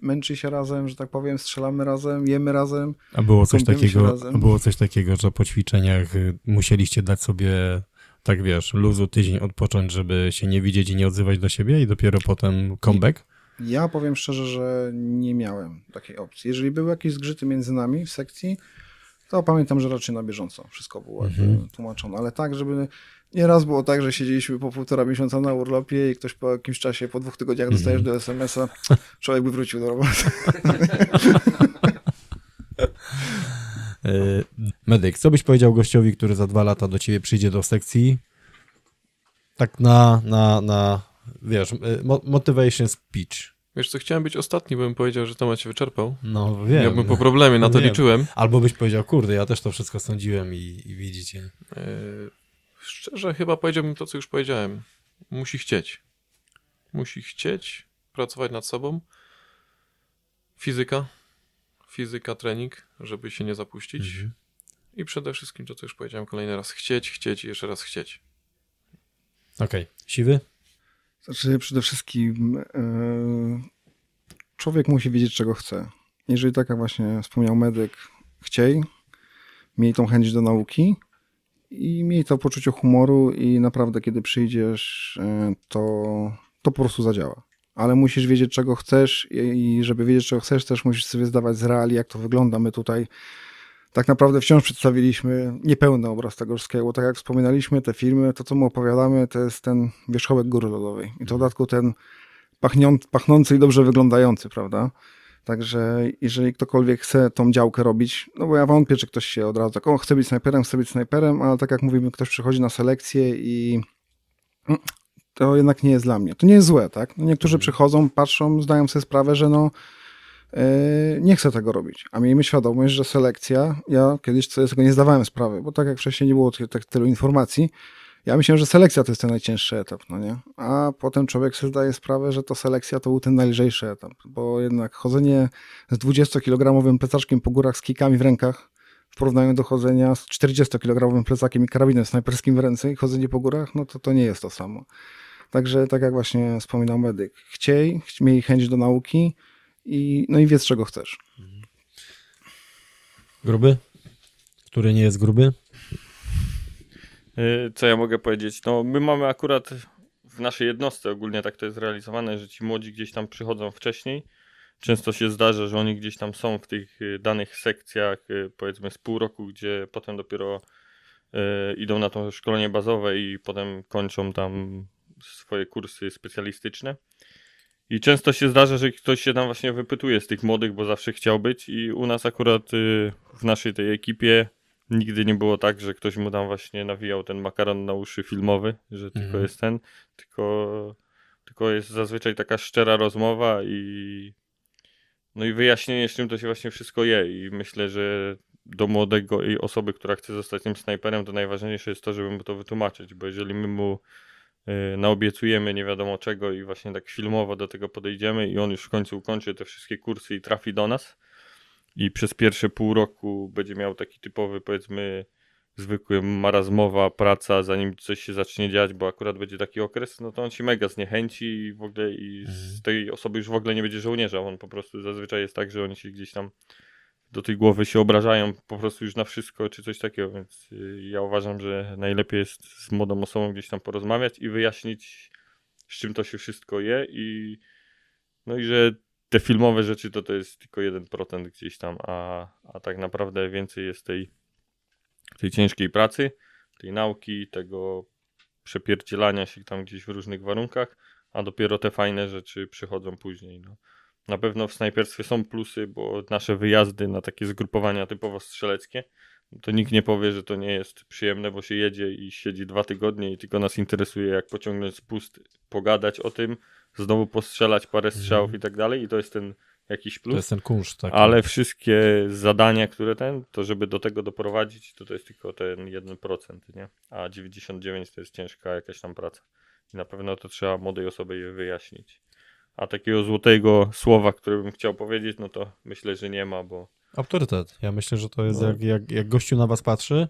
męczy się razem, że tak powiem, strzelamy razem, jemy razem. A było coś takiego, było coś takiego, że po ćwiczeniach y, musieliście dać sobie tak wiesz, luzu tydzień odpocząć, żeby się nie widzieć i nie odzywać do siebie i dopiero potem comeback? Ja powiem szczerze, że nie miałem takiej opcji. Jeżeli były jakieś zgrzyty między nami w sekcji, to pamiętam, że raczej na bieżąco wszystko było Mhm. tłumaczone. Ale tak, żeby nieraz było tak, że siedzieliśmy po półtora miesiąca na urlopie i ktoś po jakimś czasie, po dwóch tygodniach dostajesz do SMS-a, człowiek by wrócił do roboty. Y, [laughs] Medyk, co byś powiedział gościowi, który za dwa lata do ciebie przyjdzie do sekcji? Tak na, na, na wiesz, mo- motivation speech. Wiesz co, chciałem być ostatni, bym powiedział, że temat się wyczerpał. No wiem. Miałbym po problemie, na to Wiem. liczyłem. Albo byś powiedział, kurde, ja też to wszystko sądziłem i, i widzicie. E, Szczerze, chyba powiedziałbym to, co już powiedziałem. Musi chcieć. Musi chcieć pracować nad sobą. Fizyka. Fizyka, trening, żeby się nie zapuścić. Mhm. I przede wszystkim to, co już powiedziałem kolejny raz. Chcieć, chcieć i jeszcze raz chcieć. Okej. Siwy? Znaczy przede wszystkim yy, człowiek musi wiedzieć, czego chce. Jeżeli tak jak właśnie wspomniał medyk, chciej, miej tą chęć do nauki i miej to poczucie humoru i naprawdę kiedy przyjdziesz, yy, to, to po prostu zadziała. ale musisz wiedzieć, czego chcesz i żeby wiedzieć, czego chcesz, też musisz sobie zdawać z reali, jak to wygląda. My tutaj tak naprawdę wciąż przedstawiliśmy niepełny obraz tego wszystkiego, bo tak jak wspominaliśmy, te filmy, to co my opowiadamy, to jest ten wierzchołek góry lodowej i w dodatku ten pachnią, pachnący i dobrze wyglądający, prawda? Także jeżeli ktokolwiek chce tą działkę robić, no bo ja wątpię, czy ktoś się od razu tak, o, chcę być snajperem, chcę być snajperem, ale tak jak mówimy, ktoś przychodzi na selekcję i to jednak nie jest dla mnie. To nie jest złe, tak? Niektórzy przychodzą, patrzą, zdają sobie sprawę, że no nie chcę tego robić. A miejmy świadomość, że selekcja, ja kiedyś sobie z tego nie zdawałem sprawy, bo tak jak wcześniej nie było tak tylu informacji, ja myślałem, że selekcja to jest ten najcięższy etap, no nie? A potem człowiek sobie zdaje sprawę, że to selekcja to był ten najlżejszy etap, bo jednak chodzenie z 20-kilogramowym plecaczkiem po górach z kikami w rękach w porównaniu do chodzenia z 40-kilogramowym plecakiem i karabinem snajperskim w ręce i chodzenie po górach, no to to nie jest to samo. Także tak jak właśnie wspominał medyk, chciej, ch- miej chęć do nauki i, no i wiedz czego chcesz. Gruby? Który nie jest gruby? Y, Co ja mogę powiedzieć? No, my mamy akurat w naszej jednostce ogólnie tak to jest realizowane, że ci młodzi gdzieś tam przychodzą wcześniej. Często się zdarza, że oni gdzieś tam są w tych y, danych sekcjach, y, powiedzmy z pół roku, gdzie potem dopiero idą na to szkolenie bazowe i potem kończą tam swoje kursy specjalistyczne. I często się zdarza, że ktoś się tam właśnie wypytuje z tych młodych, bo zawsze chciał być. I u nas akurat y, w naszej tej ekipie nigdy nie było tak, że ktoś mu tam właśnie nawijał ten makaron na uszy filmowy, że tylko Mhm. jest ten, tylko, tylko jest zazwyczaj taka szczera rozmowa i no i wyjaśnienie, z czym to się właśnie wszystko je. I myślę, że do młodego i osoby, która chce zostać tym snajperem, to najważniejsze jest to, żeby mu to wytłumaczyć, bo jeżeli my mu naobiecujemy nie wiadomo czego i właśnie tak filmowo do tego podejdziemy i on już w końcu ukończy te wszystkie kursy i trafi do nas. I przez pierwsze pół roku będzie miał taki typowy powiedzmy zwykły marazmowa praca, zanim coś się zacznie dziać, bo akurat będzie taki okres, no to on się mega zniechęci i w ogóle i z tej osoby już w ogóle nie będzie żołnierza, on po prostu zazwyczaj jest tak, że oni się gdzieś tam do tej głowy się obrażają po prostu już na wszystko, czy coś takiego, więc y, ja uważam, że najlepiej jest z młodą osobą gdzieś tam porozmawiać i wyjaśnić, z czym to się wszystko je i no i że te filmowe rzeczy to to jest tylko 1% gdzieś tam, a, a tak naprawdę więcej jest tej, tej ciężkiej pracy, tej nauki, tego przepierdzielania się tam gdzieś w różnych warunkach, a dopiero te fajne rzeczy przychodzą później. No. Na pewno w snajperstwie są plusy, bo nasze wyjazdy na takie zgrupowania typowo strzeleckie, to nikt nie powie, że to nie jest przyjemne, bo się jedzie i siedzi dwa tygodnie i tylko nas interesuje, jak pociągnąć spust, pogadać o tym, znowu postrzelać parę strzałów i tak dalej i to jest ten jakiś plus. To jest ten kunszt. Taki. Ale wszystkie zadania, które ten, to żeby do tego doprowadzić, to to jest tylko ten 1%, nie? A 99 to jest ciężka jakaś tam praca. I na pewno to trzeba młodej osobie je wyjaśnić. A takiego złotego słowa, które bym chciał powiedzieć, no to myślę, że nie ma, bo Autorytet. Ja myślę, że to jest No. jak, jak, jak gościu na was patrzy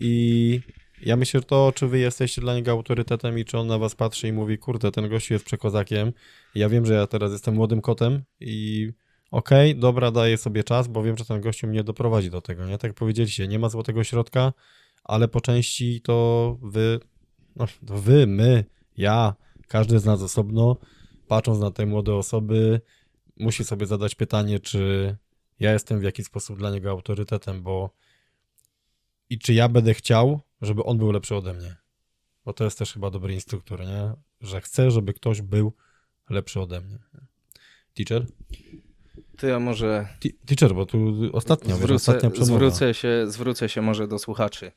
i ja myślę, że to, czy wy jesteście dla niego autorytetem i czy on na was patrzy i mówi, kurde, ten gościu jest przekozakiem. Ja wiem, że ja teraz jestem młodym kotem i okej, dobra, daję sobie czas, bo wiem, że ten gościu mnie doprowadzi do tego, nie? Tak powiedzieliście, nie ma złotego środka, ale po części to wy, no to wy, my, ja, każdy z nas osobno, patrząc na te młode osoby, musi sobie zadać pytanie, czy ja jestem w jakiś sposób dla niego autorytetem, bo i czy ja będę chciał, żeby on był lepszy ode mnie. Bo to jest też chyba dobry instruktor, nie? Że chcę, żeby ktoś był lepszy ode mnie. Teacher? To ja może Teacher, bo tu ostatnio, wiesz, zwrócę, ostatnia przemowa. zwrócę, się, zwrócę się może do słuchaczy.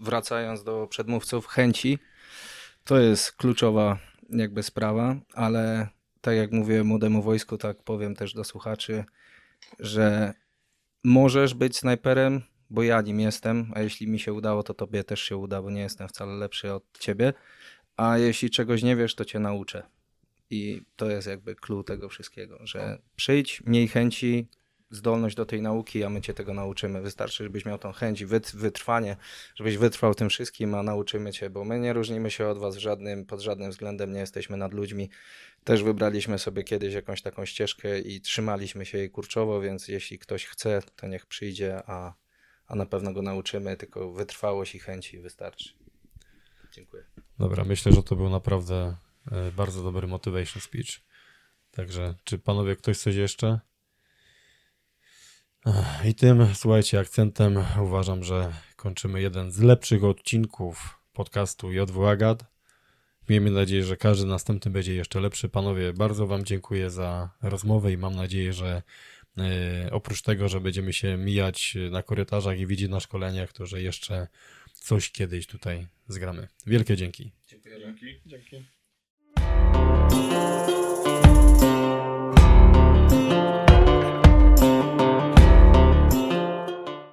Wracając do przedmówców, chęci to jest kluczowa jakby sprawa, ale tak jak mówię młodemu wojsku, tak powiem też do słuchaczy, że możesz być snajperem, bo ja nim jestem, a jeśli mi się udało, to tobie też się uda, bo nie jestem wcale lepszy od ciebie, a jeśli czegoś nie wiesz, to cię nauczę. I to jest jakby clue tego wszystkiego, że przyjdź, miej chęci, zdolność do tej nauki, a my cię tego nauczymy. Wystarczy, żebyś miał tą chęć i wyt- wytrwanie, żebyś wytrwał tym wszystkim, a nauczymy cię, bo my nie różnimy się od was żadnym, pod żadnym względem, nie jesteśmy nad ludźmi. Też wybraliśmy sobie kiedyś jakąś taką ścieżkę i trzymaliśmy się jej kurczowo, więc jeśli ktoś chce, to niech przyjdzie, a, a na pewno go nauczymy, tylko wytrwałość i chęci wystarczy. Dziękuję. Dobra, myślę, że to był naprawdę e, bardzo dobry motivation speech. Także, czy panowie ktoś coś jeszcze? I tym, słuchajcie, akcentem uważam, że kończymy jeden z lepszych odcinków podcastu JW Agat. Miejmy nadzieję, że każdy następny będzie jeszcze lepszy. Panowie, bardzo Wam dziękuję za rozmowę i mam nadzieję, że e, oprócz tego, że będziemy się mijać na korytarzach i widzieć na szkoleniach, to że jeszcze coś kiedyś tutaj zgramy. Wielkie dzięki. Dziękuję. Dzięki. Dzięki.